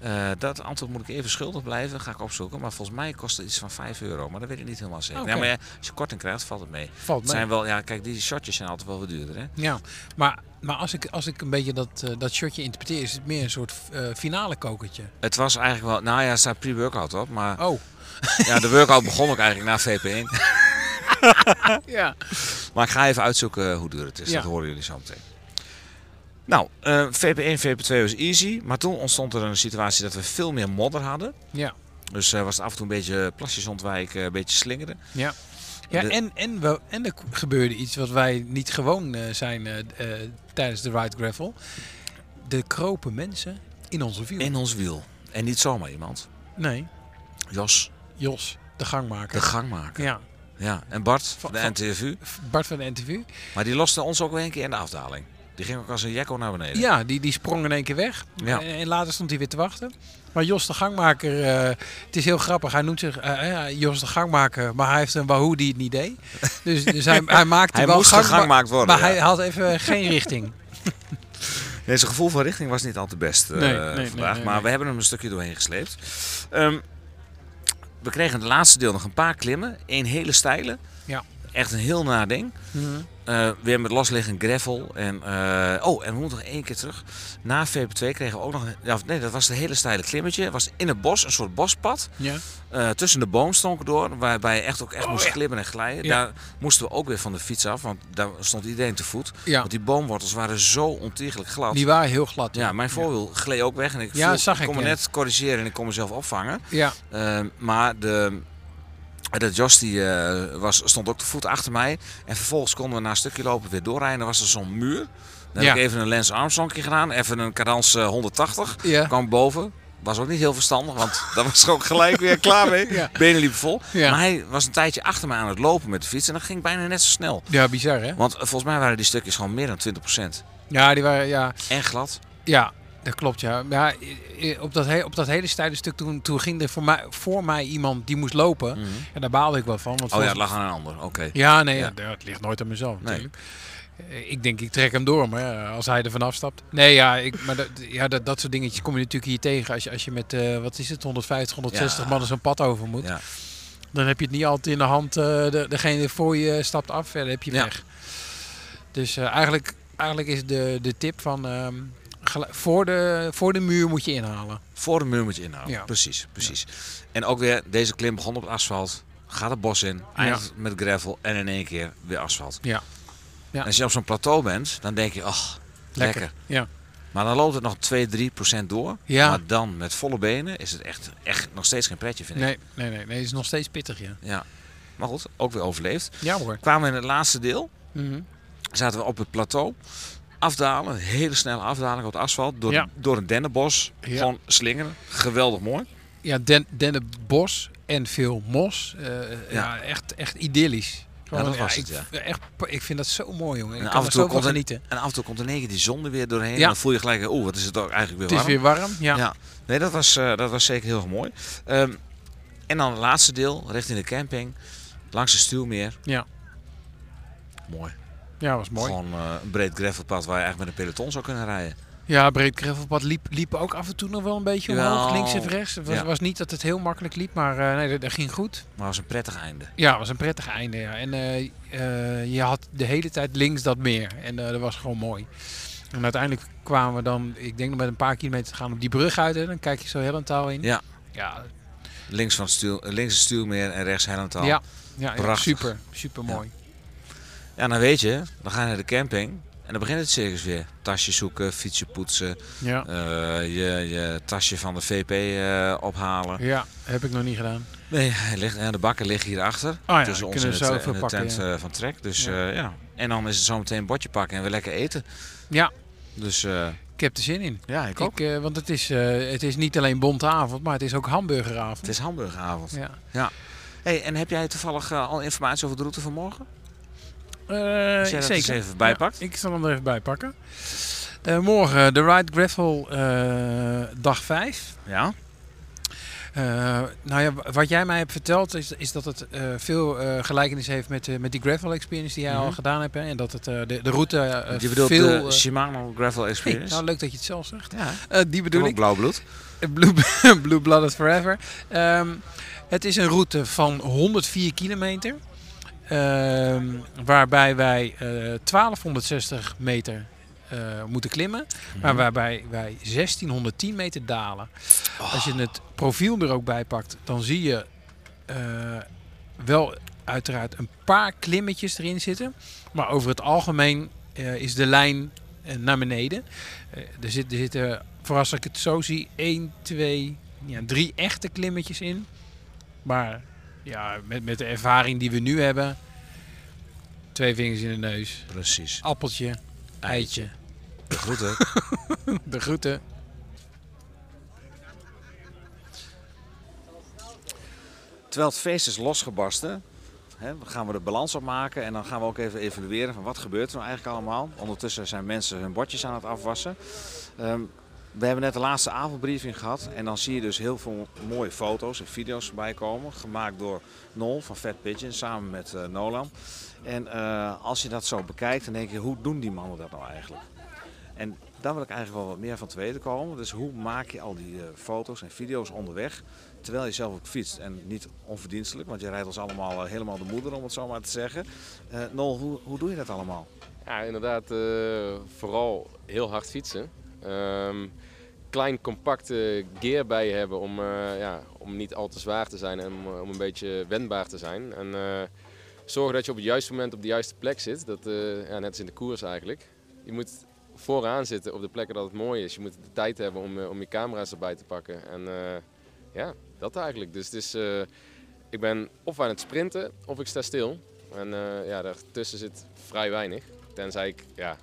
Eh, dat antwoord moet ik even schuldig blijven, ga ik opzoeken. Maar volgens mij kost het iets van 5 euro, maar dat weet ik niet helemaal zeker. Maar ja, als je korting krijgt, valt het mee. Valt Het mee. zijn wel, ja, kijk, die shotjes zijn altijd wel wat duurder hè? Ja, maar, maar als, ik, als ik een beetje dat, eh, dat shotje interpreteer, is het meer een soort eh, finale kokertje. Het was eigenlijk wel, nou ja, er staat pre-workout op, maar Oh. ja, de workout begon ook eigenlijk na VP1. *laughs* *laughs* Ja. Maar ik ga even uitzoeken hoe duur het is. Ja. Dat horen jullie zo meteen. Nou, eh, VP1, VP2 was easy. Maar toen ontstond er een situatie dat we veel meer modder hadden. Ja. Dus eh, was het af en toe een beetje plasjes ontwijken, een beetje slingeren. Ja. Ja, De- en, en, wel, en er gebeurde iets wat wij niet gewoon eh, zijn eh, eh, tijdens de Ride Gravel. De kropen mensen in onze wiel. In ons wiel. En niet zomaar iemand. Nee, Jos, Jos, de gangmaker. de gangmaker. Ja, Ja, en Bart Van- de NTFU. Bart van de NTV. Maar die loste ons ook weer een keer in de afdaling. Die ging ook als een jekko naar beneden. Ja, die, die sprong in één keer weg. Ja. En, en later stond hij weer te wachten. Maar Jos de gangmaker, eh, het is heel grappig. Hij noemt zich eh, eh, Jos de gangmaker, maar hij heeft een Wahoo die het niet deed. *laughs* Dus, dus hij, hij maakte Hij wel moest gang, gegangmaakt worden. Maar ja. hij had even *laughs* geen richting. Nee, zijn gevoel van richting was niet al te best Nee, nee, nee, vandaag. nee, maar we hebben hem een stukje doorheen gesleept. Ehm, we kregen het laatste deel nog een paar klimmen. Eén hele steile. Echt een heel na ding. Eh, weer met losliggend gravel. En, eh, oh, en we moeten nog één keer terug. Na VP2 kregen we ook nog... Ja, nee, dat was een hele steile klimmetje. Het was in het bos, een soort bospad. Ja. Eh, tussen de boomstonken door, waarbij je echt ook echt moest klimmen en glijden. Oh. Daar moesten we ook weer van de fiets af, want daar stond iedereen te voet. Ja. Want die boomwortels waren zo ontiegelijk glad. Die waren heel glad. Ja, mijn voorwiel gleed ook weg en ik Ja, viel- zag ik, kon me net corrigeren en ik kon mezelf opvangen. Ja, maar de, de Jos die, eh, was, stond ook te voet achter mij. En vervolgens konden we na een stukje lopen weer doorrijden. Dan was er zo'n muur. Dan Ja. heb ik even een Lance Armstrongje gedaan. Even een cadans eh, 180. ja. Kwam boven. Was ook niet heel verstandig, want *laughs* daar was ik ook gelijk weer klaar mee. Ja. Benen liepen vol. Ja. Maar hij was een tijdje achter me aan het lopen met de fiets. En dat ging bijna net zo snel. ja, bizar hè? Want eh, volgens mij waren die stukjes gewoon meer dan 20%. Ja, die waren, ja, En glad. ja, dat klopt ja. Ja, i- i- op dat, he- op dat hele steile stuk toen, toen ging er voor mij, voor mij iemand die moest lopen. Mhm. En daar baalde ik wel van. Want Oh ja, het lag aan een ander. Oké. Ja, nee, Ja. ja. het ligt nooit aan mezelf Nee. natuurlijk. Eh, Ik denk, ik trek hem door, maar als hij er vanaf stapt. Nee, ja, ik, maar dat, ja, dat, dat soort dingetjes kom je natuurlijk hier tegen. Als je, als je met, eh, wat is het, 150, 160 Ja. man zo'n pad over moet. Ja. Dan heb je het niet altijd in de hand. eh, de, degene voor je stapt af, verder heb je weg. Dus eh, eigenlijk, eigenlijk is de, de tip van... voor, de, voor de muur moet je inhalen. Voor de muur moet je inhouden. Ja. Precies, precies. En ook weer, deze klim begon op het asfalt. Gaat het bos in, eindigt met gravel en in één keer weer asfalt. Ja. Ja. En als je op zo'n plateau bent, dan denk je, ach, lekker. Ja. Maar dan loopt het nog 2, 3 procent door. Ja. Maar dan met volle benen is het echt, echt nog steeds geen pretje, vind ik. Nee, nee, nee, nee, het is nog steeds pittig, ja. Ja. Maar goed, ook weer overleefd. Ja hoor. Kwamen we in het laatste deel, Mhm. zaten we op het plateau. Afdalen, hele snelle afdaling op het asfalt. Door, Ja. door een dennenbos. Ja. Gewoon slingeren. Geweldig mooi. Ja, den, dennenbos en veel mos. Eh, ja. echt, echt idyllisch. Gewoon, dat was ik, het, Echt, ik vind dat zo mooi, jongen. Ik En af en toe komt er- genieten. En af en toe komt er negen die zon er weer doorheen. Ja. En dan voel je gelijk, oeh, wat is het ook eigenlijk weer Het is warm. weer warm, ja. Ja, nee, dat was, eh, dat was zeker heel erg mooi. Ehm, en dan het laatste deel, richting de camping. Langs de Stuwmeer. Ja. Mooi. Ja, was mooi. Gewoon eh, een breed gravelpad waar je eigenlijk met een peloton zou kunnen rijden. Ja, breed gravelpad liep, liep ook af en toe nog wel een beetje omhoog, links en rechts. Het was, Ja. was niet dat het heel makkelijk liep, maar eh, nee, dat, dat ging goed. Maar het was een prettig einde. Ja, het was een prettig einde. Ja. En eh, je had de hele tijd links dat meer. En dat was gewoon mooi. En uiteindelijk kwamen we dan, ik denk nog met een paar kilometer te gaan op die brug uit. En dan kijk je zo Hellentaal in. Ja. Ja, Links, van het stuw, eh, links het Stuwmeer en rechts Hellenthal. ja, ja, ja, Prachtig. super, super mooi. Ja, dan weet je, dan ga je naar de camping. En dan begint het circus weer. Tasje zoeken, fietsje poetsen. Ja. eh, je, je tasje van de VP eh, ophalen. ja, heb ik nog niet gedaan. Nee, hij ligt, ja, de bakken liggen hierachter. Oh ja, tussen ons en we het, zo eh, en de tent ja. eh, van Trek. Dus Ja. ja. ja. En dan is het zo meteen een bordje pakken en weer lekker eten. Ja, Dus eh, ik heb er zin in. ja, ik ook. Ik, eh, want het is, eh, het is niet alleen bonte avond, maar het is ook hamburgeravond. Het is hamburgeravond. Ja. Hey, en heb jij toevallig eh, al informatie over de route van morgen? Eens zeker. even bijpakt. Ja, ik zal hem er even bij pakken. Eh, morgen de Ride Gravel eh, dag 5. Ja. Nou ja, wat jij mij hebt verteld is, is dat het veel gelijkenis heeft met, met die gravel experience die jij al Mhm. gedaan hebt. Hè? En dat het, de, de route Je bedoelt veel... de Shimano Gravel hey, Experience? nou, leuk dat je het zelf zegt. ja. Die bedoel ik. blauw bloed. Blue, *laughs* Blue Blooded Forever. Ehm, het is een route van 104 kilometer. Ehm, waarbij wij eh 1260 meter eh, moeten klimmen. Maar waarbij wij 1610 meter dalen. Als je het profiel er ook bij pakt, dan zie je eh, wel uiteraard een paar klimmetjes erin zitten. Maar over het algemeen eh, is de lijn eh, naar beneden. Eh, er, zit, er zitten, voor als ik het zo zie, 1, 2, ja, drie echte klimmetjes in. Maar ja, met, met de ervaring die we nu hebben, twee vingers in de neus, Precies. appeltje, eitje. De groeten. *laughs* De groeten. Terwijl het feest is losgebarsten, hè, gaan we de balans opmaken en dan gaan we ook even evalueren van wat gebeurt er nou eigenlijk allemaal. Ondertussen zijn mensen hun bordjes aan het afwassen. Ehm, we hebben net de laatste avondbriefing gehad en dan zie je dus heel veel mooie foto's en video's voorbij komen. Gemaakt door Nol van Fat Pigeon samen met eh, Nolan. En eh, als je dat zo bekijkt, dan denk je, hoe doen die mannen dat nou eigenlijk? En daar wil ik eigenlijk wel wat meer van te weten komen. Dus hoe maak je al die eh, foto's en video's onderweg terwijl je zelf ook fietst? En niet onverdienstelijk, want je rijdt ons allemaal helemaal de moeder, om het zo maar te zeggen. Nol, hoe, hoe doe je dat allemaal? Ja, inderdaad, vooral heel hard fietsen. Ehm, klein compacte gear bij je hebben om, eh, ja, om niet al te zwaar te zijn en om, eh, om een beetje wendbaar te zijn. En eh, zorgen dat je op het juiste moment op de juiste plek zit. Dat, ja, net als in de koers eigenlijk. Je moet vooraan zitten op de plekken dat het mooi is. Je moet de tijd hebben om, om je camera's erbij te pakken. En ja, dat eigenlijk. Dus het is, ik ben of aan het sprinten of ik sta stil. En ja, daartussen zit vrij weinig. Tenzij ik, ja,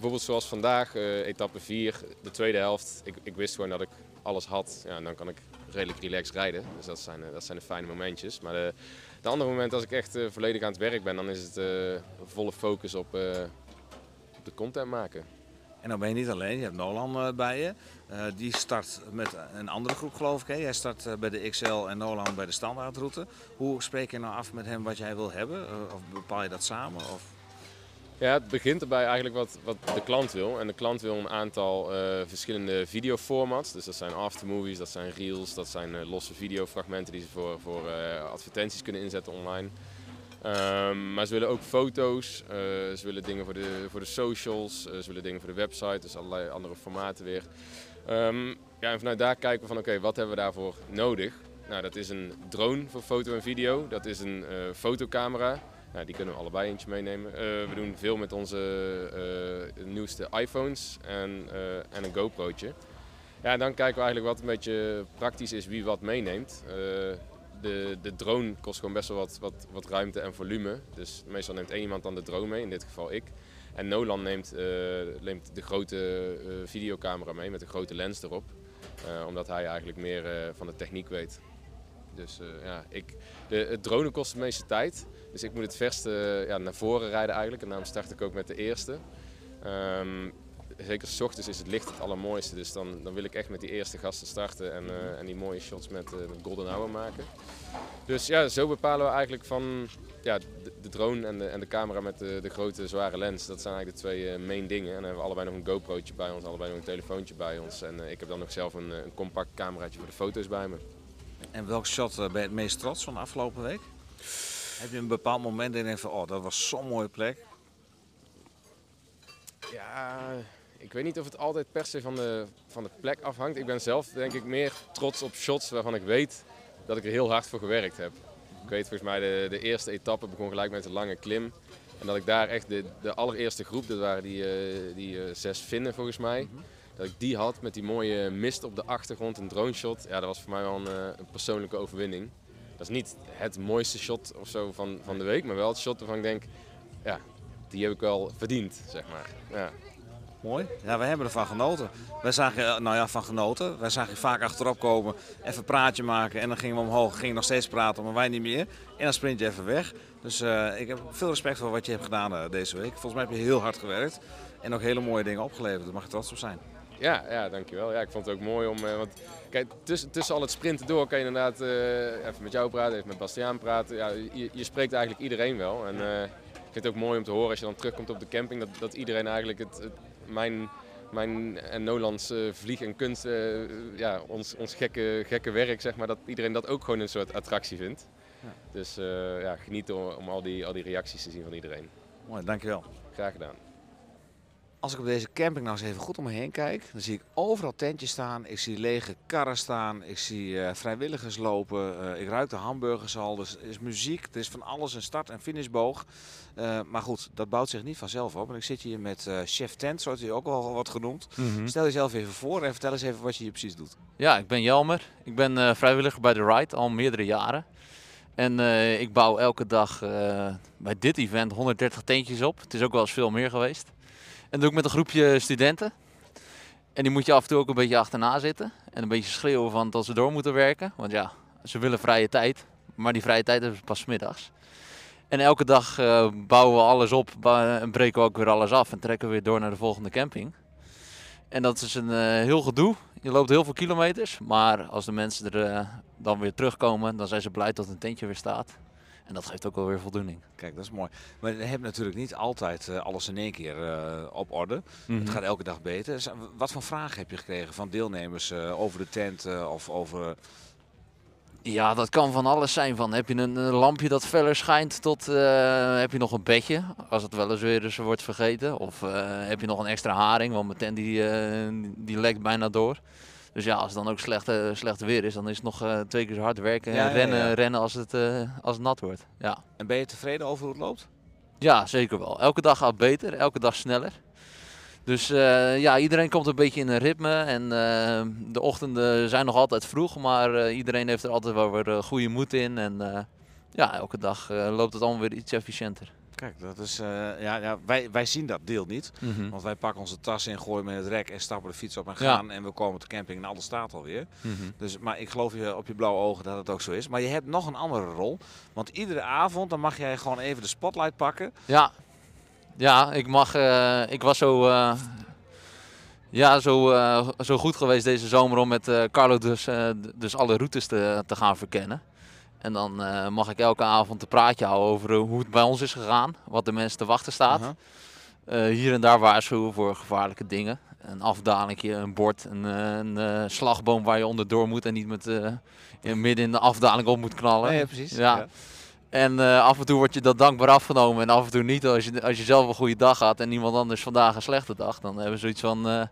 bijvoorbeeld zoals vandaag, eh, etappe 4, de tweede helft. Ik, ik wist gewoon dat ik alles had. Ja, en dan kan ik redelijk relaxed rijden. Dus dat zijn, eh, dat zijn de fijne momentjes. Maar de, de andere moment, als ik echt eh, volledig aan het werk ben, dan is het eh, volle focus op, eh, op de content maken. En dan ben je niet alleen, je hebt Nolan eh, bij je. Eh, die start met een andere groep geloof ik. Hè? Jij start eh, bij de XL en Nolan bij de standaardroute. Hoe spreek je nou af met hem wat jij wil hebben? Eh, of bepaal je dat samen? Of... Ja, het begint erbij eigenlijk wat, wat de klant wil. En de klant wil een aantal eh, verschillende videoformats. Dus dat zijn aftermovies, dat zijn reels, dat zijn eh, losse videofragmenten die ze voor, voor eh, advertenties kunnen inzetten online. Ehm, maar ze willen ook foto's, ze willen dingen voor de, voor de socials, ze willen dingen voor de website, dus allerlei andere formaten weer. Ehm, ja, en vanuit daar kijken we van oké, wat hebben we daarvoor nodig? Nou, dat is een drone voor foto en video, dat is een fotocamera, nou, die kunnen we allebei eentje meenemen. Eh, we doen veel met onze eh, nieuwste iPhones en, eh, en een GoPro'tje. Ja, dan kijken we eigenlijk wat een beetje praktisch is wie wat meeneemt. De, de drone kost gewoon best wel wat, wat, wat ruimte en volume. Dus meestal neemt één iemand dan de drone mee, in dit geval ik. En Nolan neemt, neemt de grote videocamera mee met een grote lens erop. Omdat hij eigenlijk meer van de techniek weet. Dus eh, ja, ik, de, het dronen kost de meeste tijd. Dus ik moet het verste eh, ja, naar voren rijden eigenlijk. En daarom start ik ook met de eerste. Ehm, zeker s ochtends is het licht het allermooiste. Dus dan, dan wil ik echt met die eerste gasten starten en, eh, en die mooie shots met, met golden hour maken. Dus ja, zo bepalen we eigenlijk van ja, de, drone en de, en de camera met de, de grote zware lens. Dat zijn eigenlijk de twee main dingen. En dan hebben we allebei nog een GoPro'tje bij ons, allebei nog een telefoontje bij ons. En ik heb dan nog zelf een, een compact cameraatje voor de foto's bij me. En welk shot eh, ben je het meest trots van de afgelopen week? Heb je een bepaald moment je denkt van, oh, dat was zo'n mooie plek? Ja, ik weet niet of het altijd per se van de, van de plek afhangt. Ik ben zelf denk ik meer trots op shots waarvan ik weet dat ik er heel hard voor gewerkt heb. Ik weet volgens mij de, de eerste etappe begon gelijk met een lange klim. En dat ik daar echt de, de allereerste groep, dat waren die, eh, die eh, zes Finnen volgens mij. Dat ik die had met die mooie mist op de achtergrond, een drone shot. Ja, dat was voor mij wel een, eh, een persoonlijke overwinning. Dat is niet het mooiste shot of zo van, van de week, maar wel het shot waarvan ik denk, ja, die heb ik wel verdiend, zeg maar. Ja. Mooi. Ja, wij hebben ervan genoten. Wij zagen, eh, nou ja, van genoten. Wij zagen je vaak achterop komen, even een praatje maken en dan gingen we omhoog. Gingen nog steeds praten, maar wij niet meer. En dan sprint je even weg. Dus eh, ik heb veel respect voor wat je hebt gedaan deze week. Volgens mij heb je heel hard gewerkt en ook hele mooie dingen opgeleverd. Daar mag je trots op zijn. Ja, ja, dankjewel. Ja, ik vond het ook mooi om. eh, want kijk, tussen, tussen al het sprinten door kan je inderdaad eh, even met jou praten, even met Bastiaan praten. Ja, je, je spreekt eigenlijk iedereen wel. En eh, ik vind het ook mooi om te horen als je dan terugkomt op de camping, dat, dat iedereen eigenlijk het, het- mijn, mijn en Nolans eh, vlieg en kunst, ja, ons, ons gekke, gekke werk, zeg maar, dat iedereen dat ook gewoon een soort attractie vindt. Ja. Dus ja, geniet om, om al, die, al die reacties te zien van iedereen. Mooi, dankjewel. Graag gedaan. Als ik op deze camping nou eens even goed om me heen kijk, dan zie ik overal tentjes staan. Ik zie lege karren staan. Ik zie eh, vrijwilligers lopen. eh, ik ruik de hamburgers al. Dus er is muziek. Er is van alles een start- en finishboog. Eh, maar goed, dat bouwt zich niet vanzelf op. En ik zit hier met chef tent, zo wordt hij ook wel wat genoemd. Mhm. Stel jezelf even voor en vertel eens even wat je hier precies doet. Ja, ik ben Jelmer. Ik ben vrijwilliger bij de Ride al meerdere jaren. En ik bouw elke dag bij dit event 130 tentjes op. Het is ook wel eens veel meer geweest. En dat doe ik met een groepje studenten. En die moet je af en toe ook een beetje achterna zitten. En een beetje schreeuwen van dat ze door moeten werken. Want ja, ze willen vrije tijd. Maar die vrije tijd hebben ze pas middags. En elke dag eh, bouwen we alles op en breken we ook weer alles af. En trekken we weer door naar de volgende camping. En dat is een eh, heel gedoe. Je loopt heel veel kilometers. Maar als de mensen er eh, dan weer terugkomen, dan zijn ze blij dat een tentje weer staat. En dat geeft ook wel weer voldoening. Kijk, dat is mooi. Maar je hebt natuurlijk niet altijd eh, alles in één keer eh, op orde. Mhm. Het gaat elke dag beter. Wat voor vragen heb je gekregen van deelnemers eh, over de tent of over... Ja, dat kan van alles zijn. Van, heb je een, lampje dat feller schijnt tot heb je nog een bedje, als het wel eens weer eens wordt vergeten. Of heb je nog een extra haring, want mijn tent die, die lekt bijna door. Dus ja, als het dan ook slecht, eh, slecht weer is, dan is het nog eh, twee keer zo hard werken en ja, rennen, ja. rennen als, het, eh, als het nat wordt. Ja. En ben je tevreden over hoe het loopt? Ja, zeker wel. Elke dag gaat beter, elke dag sneller. Dus ja, iedereen komt een beetje in een ritme. En de ochtenden zijn nog altijd vroeg, maar iedereen heeft er altijd wel weer goede moed in. En ja, elke dag loopt het allemaal weer iets efficiënter. Kijk, dat is, eh, ja, ja, wij, wij zien dat deel niet. Mhm. Want wij pakken onze tas in, gooien met het rek en stappen de fiets op en Ja. gaan. En we komen op de camping en alles staat alweer. Mhm. Dus, maar ik geloof je op je blauwe ogen dat het ook zo is. Maar je hebt nog een andere rol. Want iedere avond dan mag jij gewoon even de spotlight pakken. Ja, ja ik, mag, eh, ik was zo, eh, ja, zo, zo goed geweest deze zomer om met Carlo dus, dus alle routes te, te gaan verkennen. En dan eh, mag ik elke avond een praatje houden over eh, hoe het bij ons is gegaan, wat de mensen te wachten staat. Eh, hier en daar waarschuwen voor gevaarlijke dingen. Een afdalingje, een bord, een, een slagboom waar je onderdoor moet en niet met, in, midden in de afdaling op moet knallen. Nee, precies. Ja. Ja. En af en toe wordt je dat dankbaar afgenomen en af en toe niet. Als je, als je zelf een goede dag had en iemand anders vandaag een slechte dag, dan hebben we zoiets van...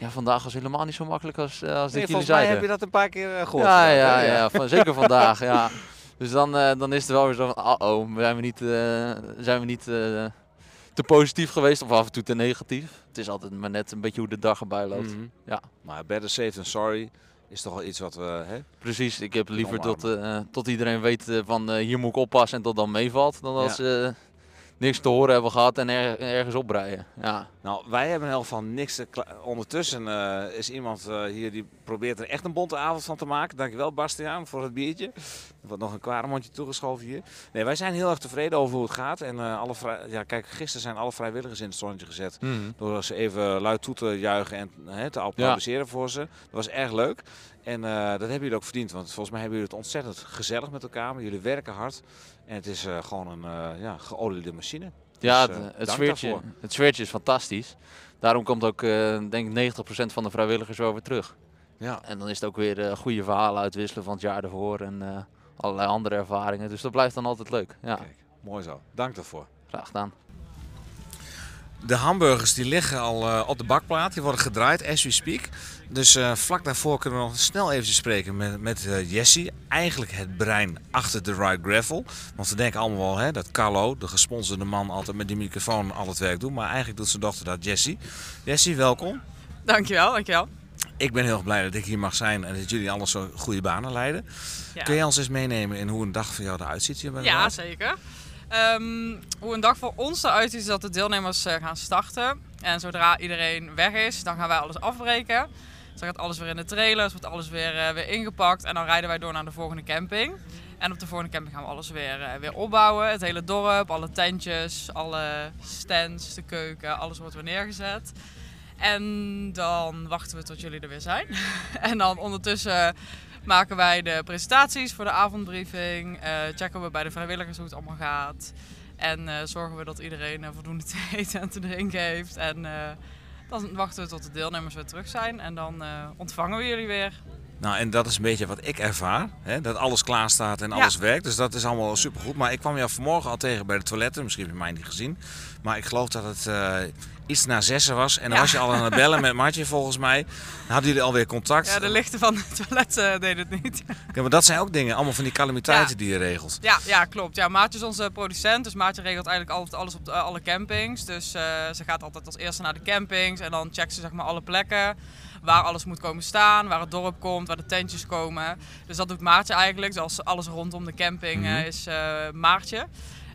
ja, vandaag was helemaal niet zo makkelijk als, eh, als Nee, dit jullie volgens mij zeiden. heb je dat een paar keer eh, gehoord. Ja, ja, ja, van, zeker *laughs* vandaag, ja. Dus dan, eh, dan is het wel weer zo van, oh, zijn we niet, eh, zijn we niet eh, te positief geweest of af en toe te negatief. Het is altijd maar net een beetje hoe de dag erbij loopt. Mhm. Ja, Maar better safe than sorry is toch wel iets wat we... Hè? precies. Ik heb liever tot, eh, tot iedereen weet van, eh, hier moet ik oppassen en tot dan meevalt, dan als, eh, niks te horen hebben gehad en er- ergens oprijden. Ja. Nou, wij hebben in elk geval niks te Ondertussen eh, is iemand eh, hier die probeert er echt een bonte avond van te maken. Dankjewel Bastiaan voor het biertje. Er wordt nog een kwaremondje toegeschoven hier. Nee, wij zijn heel erg tevreden over hoe het gaat. En eh, alle ja, kijk, gisteren zijn alle vrijwilligers in het zonnetje gezet. Mhm. Door ze even luid toe te juichen en te applaudisseren voor ze. Dat was erg leuk. En dat hebben jullie ook verdiend. Want volgens mij hebben jullie het ontzettend gezellig met elkaar. Maar jullie werken hard. En het is eh, gewoon een eh, ja, geoliede machine. Ja, Dus, het, eh, het, dank sfeertje, daarvoor. het sfeertje is fantastisch. Daarom komt ook, denk ik, 90% van de vrijwilligers wel weer terug. Ja. En dan is het ook weer goede verhalen uitwisselen van het jaar ervoor en allerlei andere ervaringen. Dus dat blijft dan altijd leuk. Ja, Mooi zo. Dank daarvoor. graag gedaan. De hamburgers die liggen al eh, op de bakplaat. Die worden gedraaid as we speak. Dus eh, vlak daarvoor kunnen we nog snel even spreken met, met eh, Jessie. Eigenlijk het brein achter de Ride Gravel. Want we denken allemaal wel hè, dat Carlo, de gesponsorde man, altijd met die microfoon al het werk doet. Maar eigenlijk doet zijn dochter dat, Jessie. Jessie, welkom. Dankjewel, dankjewel. Ik ben heel erg blij dat ik hier mag zijn en dat jullie alles zo goede banen leiden. Ja. Kun je ons eens meenemen in hoe een dag van jou eruit ziet hier bij de Ja, Ride? zeker. Ehm, hoe een dag voor ons eruit ziet is dat de deelnemers eh, gaan starten. En zodra iedereen weg is, dan gaan wij alles afbreken. Dan gaat alles weer in de trailers, wordt alles weer, eh, weer ingepakt. En dan rijden wij door naar de volgende camping. En op de volgende camping gaan we alles weer, eh, weer opbouwen. Het hele dorp, alle tentjes, alle stands, de keuken, alles wordt weer neergezet. En dan wachten we tot jullie er weer zijn. *laughs* en dan ondertussen maken wij de presentaties voor de avondbriefing. eh, checken we bij de vrijwilligers hoe het allemaal gaat. En eh, zorgen we dat iedereen eh, voldoende *laughs* te eten en te drinken heeft. En dan wachten we tot de deelnemers weer terug zijn. En dan ontvangen we jullie weer. Nou, en dat is een beetje wat ik ervaar. Hè? Dat alles klaar staat en Ja. alles werkt. Dus dat is allemaal supergoed. Maar ik kwam jou vanmorgen al tegen bij de toiletten. Misschien heb je mij niet gezien. Maar ik geloof dat het eh, iets na zessen was. En dan Ja. was je al aan het bellen met Martje volgens mij. Dan hadden jullie alweer contact. Ja, de lichten van het toilet eh, deden het niet. Ja, maar dat zijn ook dingen. Allemaal van die calamiteiten Ja. die je regelt. Ja, ja, klopt. Ja, Maartje is onze producent, dus Maartje regelt eigenlijk altijd alles op de, alle campings. Dus eh, ze gaat altijd als eerste naar de campings en dan checkt ze zeg maar alle plekken. Waar alles moet komen staan, waar het dorp komt, waar de tentjes komen. Dus dat doet Maartje eigenlijk. Dus alles rondom de camping eh, Mhm. is eh, Maartje.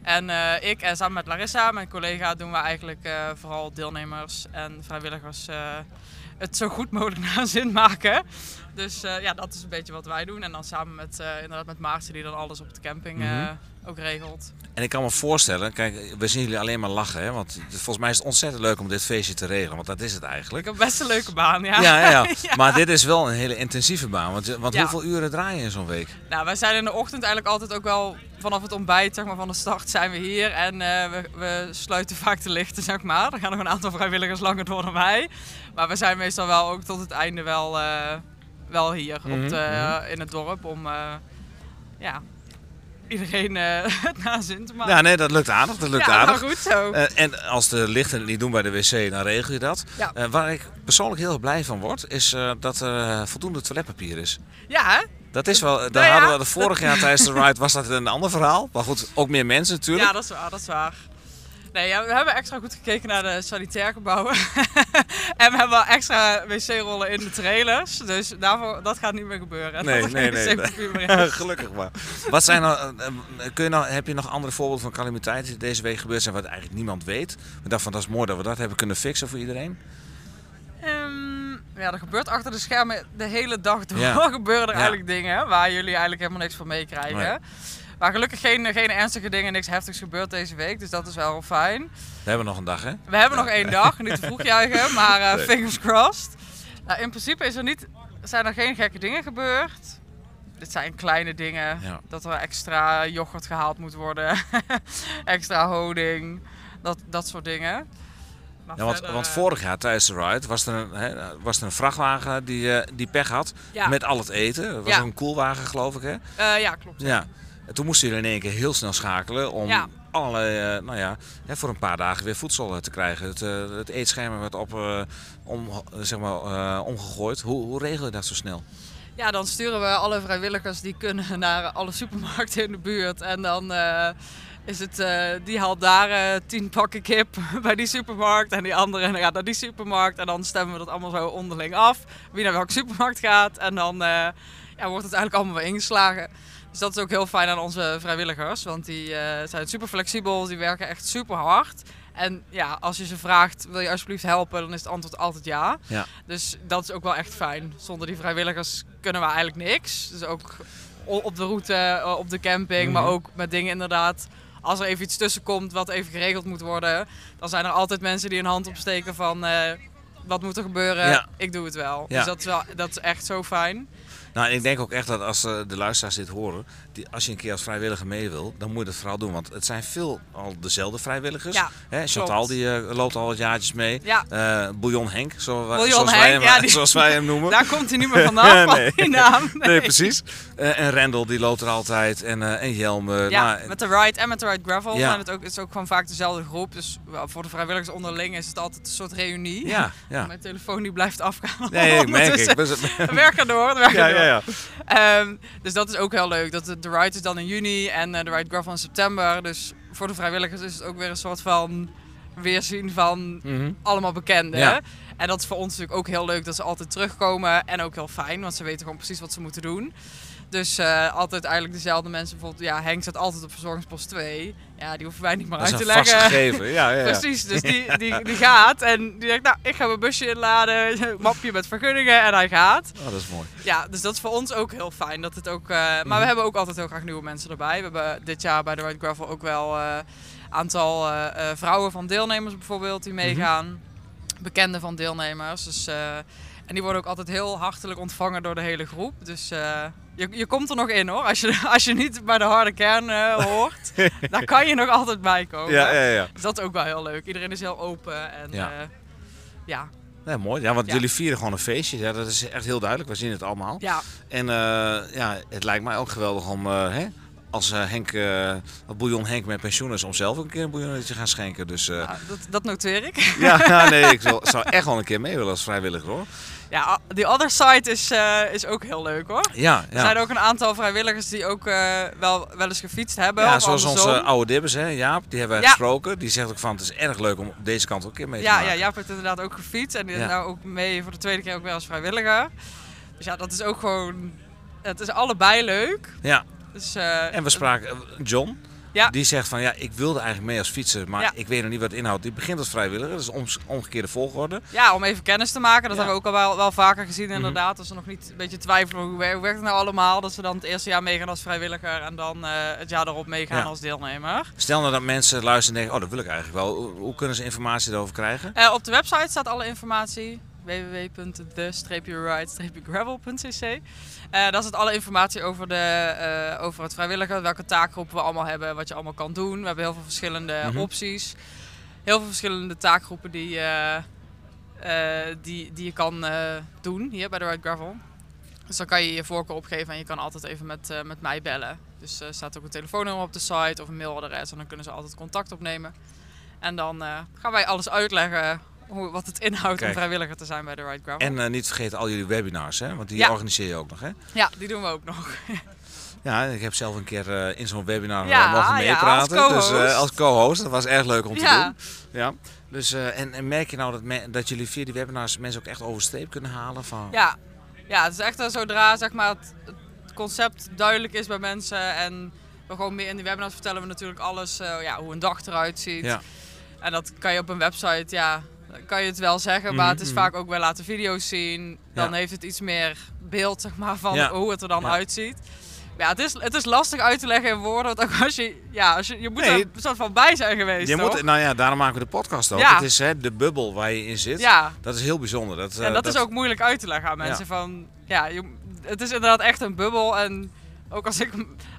En eh, ik en samen met Larissa, mijn collega, doen we eigenlijk eh, vooral deelnemers en vrijwilligers eh, het zo goed mogelijk *laughs* naar zin maken. Dus eh, ja, dat is een beetje wat wij doen. En dan samen met, eh, inderdaad met Maartje die dan alles op de camping eh, Mhm. ook regelt. En ik kan me voorstellen, kijk, we zien jullie alleen maar lachen. Hè? Want het- volgens mij is het ontzettend leuk om dit feestje te regelen. Want dat is het eigenlijk. Ik heb best een leuke baan, ja. Ja, ja, ja. *laughs* Ja. Maar dit is wel een hele intensieve baan. Want, want Ja. hoeveel uren draai je in zo'n week? Nou, wij zijn in de ochtend eigenlijk altijd ook wel vanaf het ontbijt, zeg maar, van de start zijn we hier. En eh, we, we sluiten vaak de lichten, zeg maar. Er gaan nog een aantal vrijwilligers langer door dan wij. Maar we zijn meestal wel ook tot het einde wel, eh, wel hier Mhm, op de, mhm. in het dorp om eh, ja, iedereen eh, *laughs* het te maken. Ja, nee, dat lukt aardig. Dat lukt Ja, nou, aardig. goed zo. Eh, en als de lichten het niet doen bij de wc, dan regel je dat. Ja. Eh, waar ik persoonlijk heel blij van word, is eh, dat er eh, voldoende toiletpapier is. Ja, hè? Dat is wel, daar Nou ja. hadden we de vorig jaar tijdens de *laughs* ride was dat een ander verhaal. Maar goed, ook meer mensen natuurlijk. Ja, dat is waar, dat is waar. Nee, ja, we hebben extra goed gekeken naar de sanitair gebouwen. *laughs* en we hebben wel extra wc-rollen in de trailers. Dus daarvoor, dat gaat niet meer gebeuren. Nee, er nee, nee. *laughs* Gelukkig maar. Wat zijn nou, eh, eh, kun je nou, heb je nog andere voorbeelden van calamiteiten die deze week gebeurd zijn wat eigenlijk niemand weet? We dachten van dat is mooi dat we dat hebben kunnen fixen voor iedereen. Ehm, ja, er gebeurt achter de schermen de hele dag door. Ja. *laughs* gebeuren er Ja. eigenlijk dingen waar jullie eigenlijk helemaal niks van meekrijgen. Nee. Maar gelukkig geen, geen ernstige dingen, niks heftigs gebeurd deze week. Dus dat is wel fijn. We hebben nog een dag hè? We hebben nog één dag, niet te vroeg juichen, *laughs* maar eh, fingers crossed. Nou, in principe is er niet, zijn er geen gekke dingen gebeurd. Dit zijn kleine dingen. Ja. Dat er extra yoghurt gehaald moet worden. *laughs* extra honing. Dat, dat soort dingen. Ja, want, want eh, vorig jaar tijdens de ride was er een, was er een vrachtwagen die, eh, die pech had Ja. met al het eten. Dat was Ja. een koelwagen geloof ik hè? ja, klopt. Ja. En toen moesten jullie in één keer heel snel schakelen om Ja. allerlei, eh, nou ja, hè, voor een paar dagen weer voedsel eh, te krijgen. Het, eh, het eetschema werd op, om, zeg maar, omgegooid. Hoe, hoe regel je dat zo snel? Ja, dan sturen we alle vrijwilligers die kunnen *laughs* naar alle supermarkten in de buurt. En dan eh, is het, die haalt daar eh, tien pakken kip *laughs* bij die supermarkt. En die andere gaat naar die supermarkt. En dan stemmen we dat allemaal zo onderling af. Wie naar welke supermarkt gaat. En dan ja, wordt het eigenlijk allemaal weer ingeslagen. Dus dat is ook heel fijn aan onze vrijwilligers. Want die eh, zijn super flexibel, die werken echt super hard. En ja, als je ze vraagt, wil je alsjeblieft helpen, dan is het antwoord altijd ja. Ja. Dus dat is ook wel echt fijn. Zonder die vrijwilligers kunnen we eigenlijk niks. Dus ook op de route, eh, op de camping, maar Mhm. ook met dingen inderdaad. Als er even iets tussen komt wat even geregeld moet worden, dan zijn er altijd mensen die een hand opsteken van eh, wat moet er gebeuren? Ja. Ik doe het wel. Ja. Dus dat is, wel, dat is echt zo fijn. Nou, ik denk ook echt dat als eh, de luisteraars dit horen, als je een keer als vrijwilliger mee wil, dan moet je dat vooral doen. Want het zijn veel al dezelfde vrijwilligers. Ja, Hè, Chantal die eh, loopt al wat jaartjes mee. Ja. Eh, Bouillon Henk, zo, Bouillon zoals, wij hem, ja, die- zoals wij hem noemen. *laughs* Daar komt hij niet meer *laughs* vanaf, van die naam. Nee, *laughs* Nee. precies. Eh, en Rendel die loopt er altijd. En, en Jelme. Ja, nou, met de ride en met de ride gravel Ja. zijn het ook, het is ook gewoon vaak dezelfde groep. Dus voor de vrijwilligers onderling is het altijd een soort reunie. Ja, ja. Mijn telefoon die blijft afgaan. Nee, ik merk ik. Ondertussen. We- We werken door, we werken. Ehm, dus dat is ook heel leuk. Dat de, de ride is dan in juni en eh, de ride gravel in september. Dus voor de vrijwilligers is het ook weer een soort van weerzien van Mhm. allemaal bekenden. Ja. En dat is voor ons natuurlijk ook heel leuk dat ze altijd terugkomen. En ook heel fijn, want ze weten gewoon precies wat ze moeten doen. Dus eh, altijd eigenlijk dezelfde mensen. Bijvoorbeeld, ja, Henk zat altijd op verzorgingspost 2. Ja, die hoeven wij niet meer uit te leggen. vast gegeven, ja, ja, ja. Precies, dus die, die, die gaat en die denkt, nou, ik ga mijn busje inladen, *laughs* mapje met vergunningen en hij gaat. Oh, dat is mooi. Ja, dus dat is voor ons ook heel fijn. Dat het ook, eh, Maar Mhm. we hebben ook altijd heel graag nieuwe mensen erbij. We hebben dit jaar bij de Ride Gravel ook wel een aantal eh, eh, vrouwen van deelnemers bijvoorbeeld die Mhm. meegaan. Bekenden van deelnemers. Dus, en die worden ook altijd heel hartelijk ontvangen door de hele groep. Dus je, je komt er nog in hoor. Als je, *laughs* als je niet bij de harde kern eh, hoort, *laughs* dan kan je nog altijd bij komen. Ja, ja, ja. Dus dat is ook wel heel leuk. Iedereen is heel open. En, Ja. ja. ja. Ja, mooi. Ja, want jullie vieren gewoon een feestje. Ja, dat is echt heel duidelijk. We zien het allemaal. Ja. En eh, ja, het lijkt mij ook geweldig om, eh, hè, als eh, Henk, eh, wat Bouillon Henk met pensioen is, om zelf ook een keer een bouillonnetje te gaan schenken. Dus eh, dat, dat noteer ik. ja, ja, *laughs* nee, ik wil- zou echt wel een keer mee willen als vrijwilliger hoor. Ja, die other side is, eh, is ook heel leuk hoor. Ja, Er zijn ook een aantal vrijwilligers die ook eh, wel, wel eens gefietst hebben. Ja, zoals andersom. onze oude dibbers, hè, Jaap, die hebben wij Ja. gesproken. Die zegt ook van, het is erg leuk om op deze kant ook een keer mee te Ja, maken. ja, Jaap heeft inderdaad ook gefietst en die is nou ook mee voor de tweede keer ook weer als vrijwilliger. Dus ja, dat is ook gewoon, het is allebei leuk. Ja. Dus, eh, En we spraken John. Ja. Die zegt van ja, ik wilde eigenlijk mee als fietser, maar Ja. ik weet nog niet wat het inhoudt. Die begint als vrijwilliger, dat is omgekeerde volgorde. Ja, om even kennis te maken. Dat Ja. hebben we ook al wel, wel vaker gezien Mhm. inderdaad. Als ze nog niet een beetje twijfelen hoe, hoe werkt het nou allemaal. Dat ze dan het eerste jaar meegaan als vrijwilliger en dan eh, het jaar erop meegaan als deelnemer. Stel nou dat mensen luisteren en denken, oh dat wil ik eigenlijk wel. Hoe, hoe kunnen ze informatie erover krijgen? Eh, op de website staat alle informatie www.the-ride-gravel.cc Eh Daar staat alle informatie over, de, eh, over het vrijwilliger, welke taakgroepen we allemaal hebben, wat je allemaal kan doen. We hebben heel veel verschillende Mhm. opties. Heel veel verschillende taakgroepen die, eh, die, die je kan doen hier bij de Ride Gravel. Dus dan kan je je voorkeur opgeven en je kan altijd even met, met mij bellen. Dus er staat ook een telefoonnummer op de site of een mailadres en dan kunnen ze altijd contact opnemen. En dan gaan wij alles uitleggen hoe, wat het inhoudt Kijk. om vrijwilliger te zijn bij de Gravel. En eh, niet vergeten al jullie webinars, hè? want die Ja. organiseer je ook nog. Hè? Ja, die doen we ook nog. *laughs* Ja, ik heb zelf een keer eh, in zo'n webinar Ja, eh, mogen ja, meepraten. als dus co-host. eh, als co-host, dat was erg leuk om te doen. Ja. Dus, en, en merk je nou dat, me- dat jullie via die webinars mensen ook echt overstreep kunnen halen? Van... Ja, ja het is echt zodra zeg maar, het, het concept duidelijk is bij mensen en we gewoon meer in die webinars vertellen we natuurlijk alles, ja, hoe een dag eruit ziet. Ja. En dat kan je op een website, ja, kan je het wel zeggen, maar het is Mhm, vaak ook wel laten video's zien. Dan Ja. heeft het iets meer beeld zeg maar, van Ja. hoe het er dan Ja. uitziet. Ja, het is, het is lastig uit te leggen in woorden, want ook als je, ja, als je, je moet Nee. er een soort van bij zijn geweest, Je toch? moet, nou ja, daarom maken we de podcast ook. Het is hè, de bubbel waar je in zit. Ja. Dat is heel bijzonder. Dat, eh, En dat, is ook moeilijk uit te leggen aan mensen. Ja. Van, ja, je, het is inderdaad echt een bubbel. En ook als ik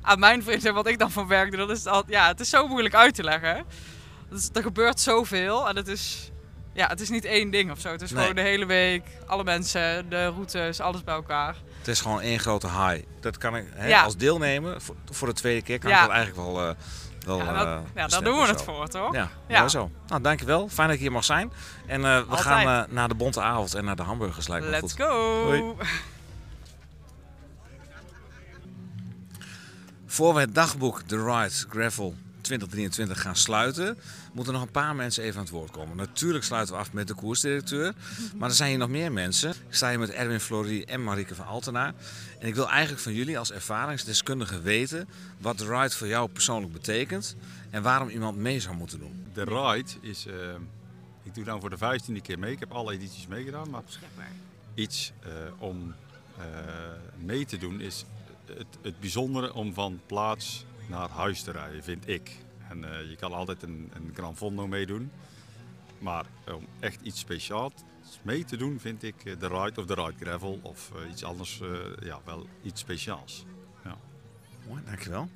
aan mijn vriend zeg wat ik dan van werk doe, dan is het al, ja, het is zo moeilijk uit te leggen. Dus, er gebeurt zoveel en het is, ja, het is niet één ding of zo. Het is Nee. gewoon de hele week, alle mensen, de routes, alles bij elkaar. Het is gewoon één grote high. Dat kan ik hè, Ja. als deelnemer, voor, voor de tweede keer, kan Ja. ik dat eigenlijk wel. eh wel Ja, dat- eh, ja, daar doen we het voor, toch? Ja, zo. Nou, dankjewel. Fijn dat ik hier mag zijn. En eh, we Altijd. gaan naar de Bonte Avond en naar de hamburgers. Lijkt me Let's goed. go! Hoi. Voor we het dagboek The Ride Gravel 2023 gaan sluiten, moeten nog een paar mensen even aan het woord komen. Natuurlijk sluiten we af met de koersdirecteur, maar er zijn hier nog meer mensen. Ik sta hier met Erwin Florie en Marieke van Altena. En ik wil eigenlijk van jullie als ervaringsdeskundigen weten wat de ride voor jou persoonlijk betekent en waarom iemand mee zou moeten doen. De ride is, eh, ik doe dan voor de vijftiende keer mee. Ik heb alle edities meegedaan, maar iets eh, om eh, mee te doen is het, het bijzondere om van plaats naar huis te rijden, vind ik. En eh, je kan altijd een, een Gran Fondo meedoen, maar om echt iets speciaals mee te doen, vind ik eh, de ride of de ride gravel of eh, iets anders, eh, ja, wel iets speciaals. Ja. Mooi, dankjewel.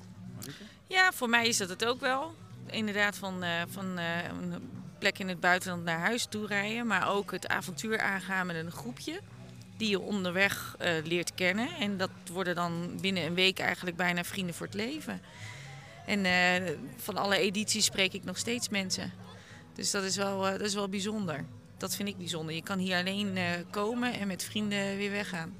Ja, voor mij is dat het ook wel. Inderdaad, van, eh, van eh, een plek in het buitenland naar huis toe rijden. Maar ook het avontuur aangaan met een groepje. Die je onderweg eh, leert kennen. En dat worden dan binnen een week eigenlijk bijna vrienden voor het leven. En eh, van alle edities spreek ik nog steeds mensen. Dus dat is wel, eh, dat is wel bijzonder. Dat vind ik bijzonder. Je kan hier alleen komen en met vrienden weer weggaan.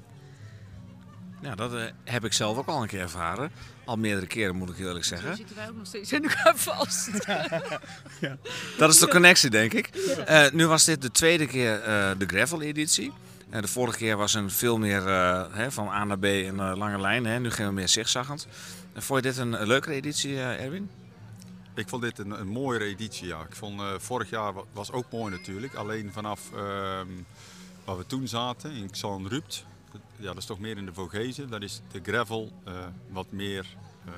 Ja, dat heb ik zelf ook al een keer ervaren. Al meerdere keren moet ik eerlijk Zo zeggen. zitten wij ook nog steeds in elkaar *laughs* vast. Dat is de connectie, denk ik. Nu was dit de tweede keer de gravel-editie. De vorige keer was een veel meer eh, van A naar B een eh, lange lijn. Hè. Nu gaan we meer zigzaggend. Uh, vond je dit een, leukere editie, eh, Erwin? Ik vond dit een, een mooiere editie, ja. Ik vond vorig jaar wa- was ook mooi natuurlijk. Alleen vanaf ehm, waar we toen zaten, in Xan Rupt, ja, dat is toch meer in de Vogezen. Daar is de gravel wat meer eh,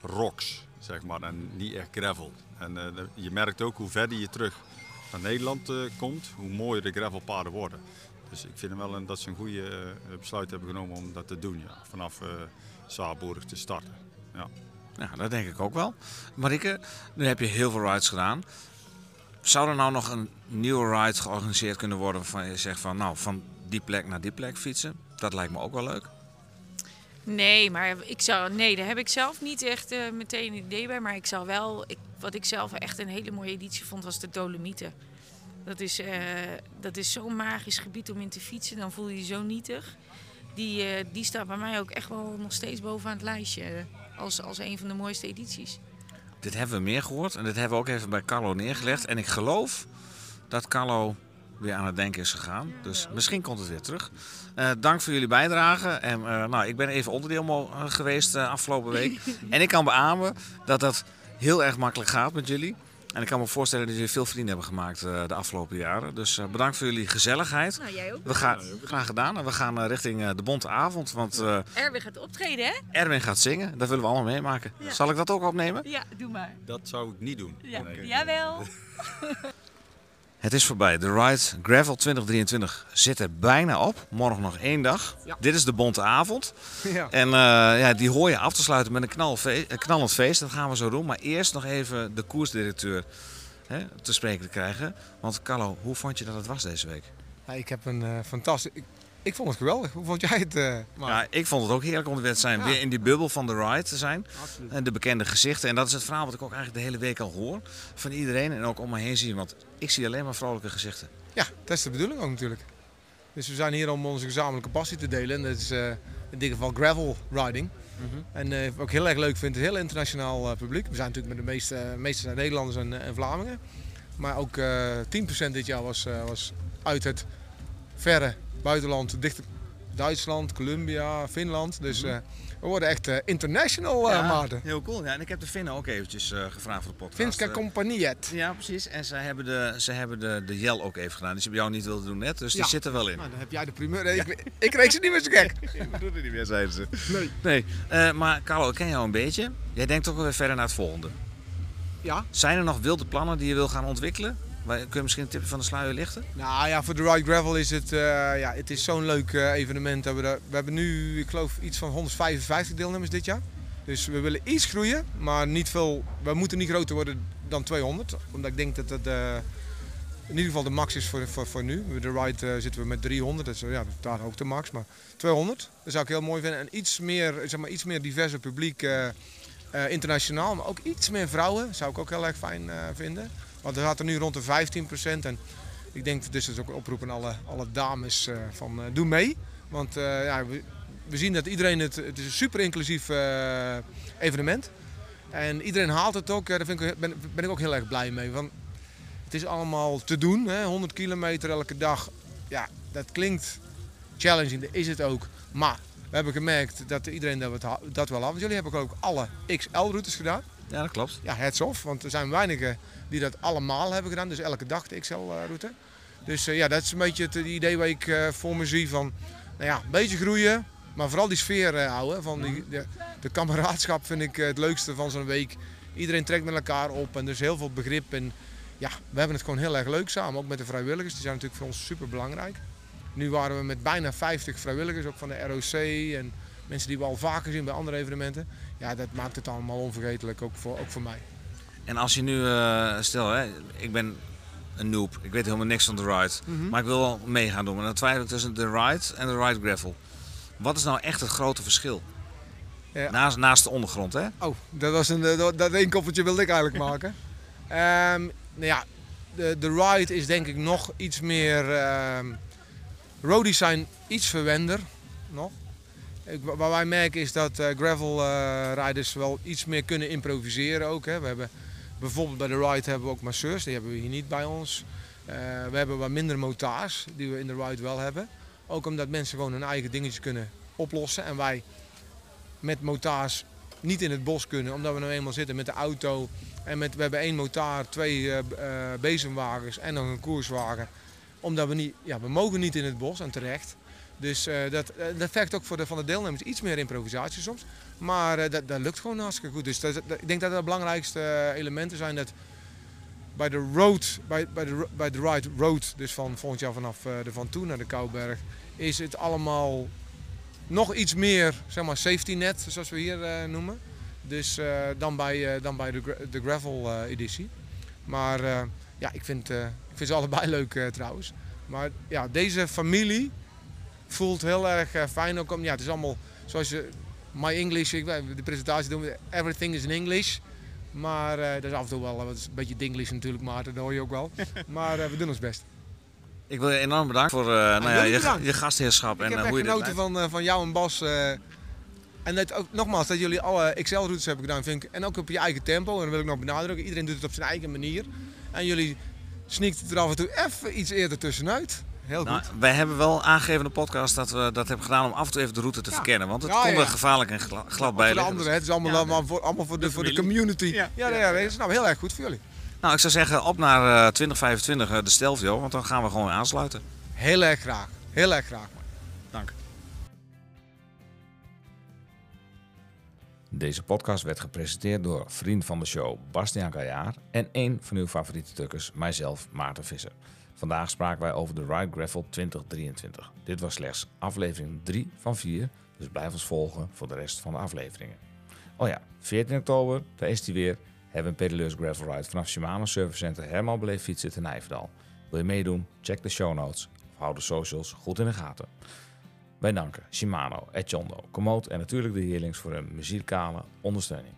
rocks, zeg maar, en niet echt gravel. En je merkt ook hoe verder je terug naar Nederland komt, hoe mooier de gravelpaden worden. Dus ik vind wel een, dat ze een goede eh, besluit hebben genomen om dat te doen, ja. Vanaf eh Saarburg te starten. Ja. Ja, dat denk ik ook wel. Marike, nu heb je heel veel rides gedaan. Zou er nou nog een nieuwe ride georganiseerd kunnen worden waarvan je zegt van nou, van die plek naar die plek fietsen? Dat lijkt me ook wel leuk. Nee, maar ik zou, nee, daar heb ik zelf niet echt eh, meteen een idee bij. Maar ik zou wel, ik, wat ik zelf echt een hele mooie editie vond, was de Dolomieten. Dat is, eh, dat is zo'n magisch gebied om in te fietsen. Dan voel je je zo nietig. Die, eh, die staat bij mij ook echt wel nog steeds bovenaan het lijstje. als, als een van de mooiste edities. Dit hebben we meer gehoord en dit hebben we ook even bij Carlo neergelegd. En ik geloof dat Carlo weer aan het denken is gegaan. Dus misschien komt het weer terug. Eh, dank voor jullie bijdrage. En, eh, nou, ik ben even onderdeel eh, geweest uh, afgelopen week. *laughs* en ik kan beamen dat dat heel erg makkelijk gaat met jullie. En ik kan me voorstellen dat jullie veel vrienden hebben gemaakt uh, de afgelopen jaren. Dus uh, bedankt voor jullie gezelligheid. Nou, jij ook. We gaan, graag gedaan. En we gaan uh, richting de Bonte Avond. Want Erwin gaat optreden, hè? Erwin gaat zingen. Dat willen we allemaal meemaken. Ja. Zal ik dat ook opnemen? Ja, doe maar. Dat zou ik niet doen. Ja. Jawel. *laughs* Het is voorbij. De Ride Gravel 2023 zit er bijna op. Morgen nog één dag. Ja. Dit is de Bonte Avond. Ja. En uh, ja, die hoor je af te sluiten met een, knallend feest. Dat gaan we zo doen. Maar eerst nog even de koersdirecteur hè, te spreken te krijgen. Want Carlo, hoe vond je dat het was deze week? Ja, ik heb een uh, fantastisch... Ik, ik, vond het geweldig. Hoe vond jij het? Uh, ja, ik vond het ook heerlijk om te zijn. Weer in die bubbel van de ride te zijn. Absoluut. En de bekende gezichten. En dat is het verhaal wat ik ook eigenlijk de hele week al hoor. Van iedereen en ook om me heen zien. Want ik zie alleen maar vrolijke gezichten. Ja, dat is de bedoeling ook natuurlijk. Dus we zijn hier om onze gezamenlijke passie te delen. En dat is uh, in dit geval gravel riding. Mm -hmm. En uh, wat ik heel erg leuk vind, het heel internationaal uh, publiek. We zijn natuurlijk met de meeste, meeste zijn Nederlanders en, en Vlamingen. Maar ook 10% dit jaar was, was uit het verre buitenland, dichter Duitsland, Colombia, Finland. Dus uh, we worden echt uh, international, uh, ja, Maarten. Heel cool. Ja, en ik heb de Finnen ook eventjes gevraagd voor de podcast. Finska Compagniet. Ja, precies. En ze hebben, de, ze hebben de, de Jel ook even gedaan. Die ze bij jou niet wilden doen net, dus ja. die zit er wel in. Nou, dan heb jij de primeur. Nee, ja. ik, ik ze niet meer zo gek. *laughs* ik doe het niet meer, zeiden ze. Nee. nee. maar Carlo, ik ken jou een beetje. Jij denkt ook weer verder naar het volgende. Ja. Zijn er nog wilde plannen die je wil gaan ontwikkelen? Kun je misschien een tipje van de sluier lichten? Nou ja, voor de Ride Gravel is het, uh, ja, het is zo'n leuk uh, evenement. We, we hebben nu, ik geloof, iets van 155 deelnemers dit jaar. Dus we willen iets groeien, maar niet veel. We moeten niet groter worden dan 200. Omdat ik denk dat het uh, in ieder geval de max is voor, voor, voor nu. De Ride zitten we met 300, dat is ja, daar ook de max. Maar 200, dat zou ik heel mooi vinden. En iets meer, zeg maar, iets meer diverse publiek, internationaal. Maar ook iets meer vrouwen, zou ik ook heel erg fijn vinden. Want er gaat er nu rond de 15% En ik denk, dus ook een oproep aan alle, alle dames uh, van uh, doe mee. Want uh, ja, we, we, zien dat iedereen het, het is een super inclusief evenement. En iedereen haalt het ook. Daar vind ik, ben, ben ik ook heel erg blij mee. Want het is allemaal te doen. Hè? 100 kilometer elke dag. Ja, dat klinkt challenging. Dat is het ook. Maar we hebben gemerkt dat iedereen dat, het dat wel had. Want jullie hebben ook alle XL-routes gedaan. Ja, dat klopt. Ja, heads off. Want er zijn weinigen die dat allemaal hebben gedaan. Dus elke dag de XL-route. Dus eh, ja, dat is een beetje het idee waar ik eh, voor me zie van... Nou ja, een beetje groeien. Maar vooral die sfeer eh, houden. Van die, de, de kameraadschap vind ik eh, het leukste van zo'n week. Iedereen trekt met elkaar op en er is heel veel begrip. En ja, we hebben het gewoon heel erg leuk samen. Ook met de vrijwilligers. Die zijn natuurlijk voor ons super belangrijk. Nu waren we met bijna 50 vrijwilligers, ook van de ROC en mensen die we al vaker zien bij andere evenementen. Ja, dat maakt het allemaal onvergetelijk, ook voor, ook voor mij. En als je nu, eh, stel hè, ik ben een noob, ik weet helemaal niks van de ride, Mhm. maar ik wil wel mee gaan doen. Maar dan twijfel ik tussen de ride en de ride gravel. Wat is nou echt het grote verschil? Ja. Naast, naast de ondergrond, hè? Oh, dat was een, eh, dat, koppeltje wilde ik eigenlijk *laughs* maken. Ehm, nou ja, de, de ride is denk ik nog iets meer. ehm roadies zijn iets verwender nog. Ik, wat wij merken is dat eh, gravel eh, riders wel iets meer kunnen improviseren ook. Hè. We hebben, bijvoorbeeld bij de ride hebben we ook masseurs, die hebben we hier niet bij ons. Eh, we hebben wat minder motards die we in de ride wel hebben. Ook omdat mensen gewoon hun eigen dingetjes kunnen oplossen. En wij met motards niet in het bos kunnen, omdat we nou eenmaal zitten met de auto. En met, we hebben één motaar, twee eh, eh, bezemwagens en nog een koerswagen. Omdat we niet, ja, we mogen niet in het bos en terecht. Dus dat, dat vergt ook voor de, van de deelnemers iets meer improvisatie soms. Maar eh, dat, dat lukt gewoon hartstikke goed. Dus dat, ik denk dat de belangrijkste eh, elementen zijn. Dat bij de road, bij, de, bij road, dus van volgend jaar vanaf eh, de Van Toe naar de Kouberg, is het allemaal nog iets meer, zeg maar, safety net, zoals we hier noemen. Dus dan bij, dan bij de, de gravel editie. Maar ja, ik vind, ik vind ze allebei *laughs* leuk trouwens. Maar ja, deze familie voelt heel erg fijn. Ook ja, het is allemaal zoals je, my English, ik, de presentatie doen we, everything is in English. Maar eh, dat is af en toe wel wat, een beetje dinglish natuurlijk, Maarten, dat hoor je ook wel. *laughs* Maar eh, we doen ons best. Ik wil je enorm bedanken voor eh, nou ja, je, gastheerschap Ik en heb eh, hoe je dit genoten van, eh, van jou en Bas. eh, en dat ook, nogmaals, dat jullie alle XL-routes hebben gedaan, vind ik. En ook op je eigen tempo. En dat wil ik nog benadrukken. Iedereen doet het op zijn eigen manier. En jullie sneakt het er af en toe even iets eerder tussenuit. Heel Nou, goed. wij hebben wel aangegeven in de podcast dat we dat hebben gedaan om af en toe even de route te verkennen. Want het Ja, kon ja. er gevaarlijk en gla- glad bij voor de anderen, het is allemaal, allemaal, voor, allemaal voor, de, voor de community. Ja, ja, ja, dat is nou heel erg goed voor jullie. Nou, ik zou zeggen op naar eh, 2025 eh, de Stelvio, want dan gaan we gewoon aansluiten. Heel erg graag. Heel erg graag. Dank. Deze podcast werd gepresenteerd door vriend van de show Bastiaan Gaillard en één van uw favoriete tukkers, mijzelf Maarten Visser. Vandaag spraken wij over de Ride Gravel 2023. Dit was slechts aflevering 3 van 4, dus blijf ons volgen voor de rest van de afleveringen. Oh ja, 14 oktober, daar is hij weer, hebben we een pedaleurs gravel ride vanaf Shimano Service Center Herman Beleef Fietsen te Nijverdal. Wil je meedoen? Check de show notes of hou de socials goed in de gaten. Wij danken Shimano, Etchondo, Komoot en natuurlijk de Heerlings voor hun muzikale ondersteuning.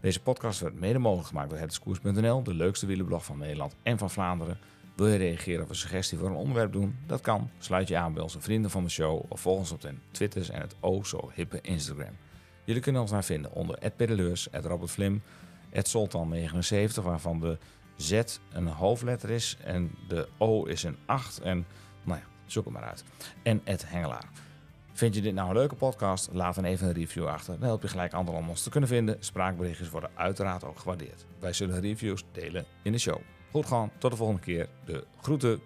Deze podcast werd mede mogelijk gemaakt door hetskoers.nl, de leukste wielenblog van Nederland en van Vlaanderen. Wil je reageren of een suggestie voor een onderwerp doen? Dat kan. Sluit je aan bij onze vrienden van de show of volg ons op de Twitters en het o zo hippe Instagram. Jullie kunnen ons daar vinden onder @pedaleurs, @robertflim, @soltan79, waarvan de Z een hoofdletter is en de O is een 8 en nou ja, zoek het maar uit. En Hengelaar. Vind je dit nou een leuke podcast? Laat dan even een review achter. Dan help je gelijk anderen om ons te kunnen vinden. Spraakberichtjes worden uiteraard ook gewaardeerd. Wij zullen reviews delen in de show. Goed gewoon, tot de volgende keer. De groeten.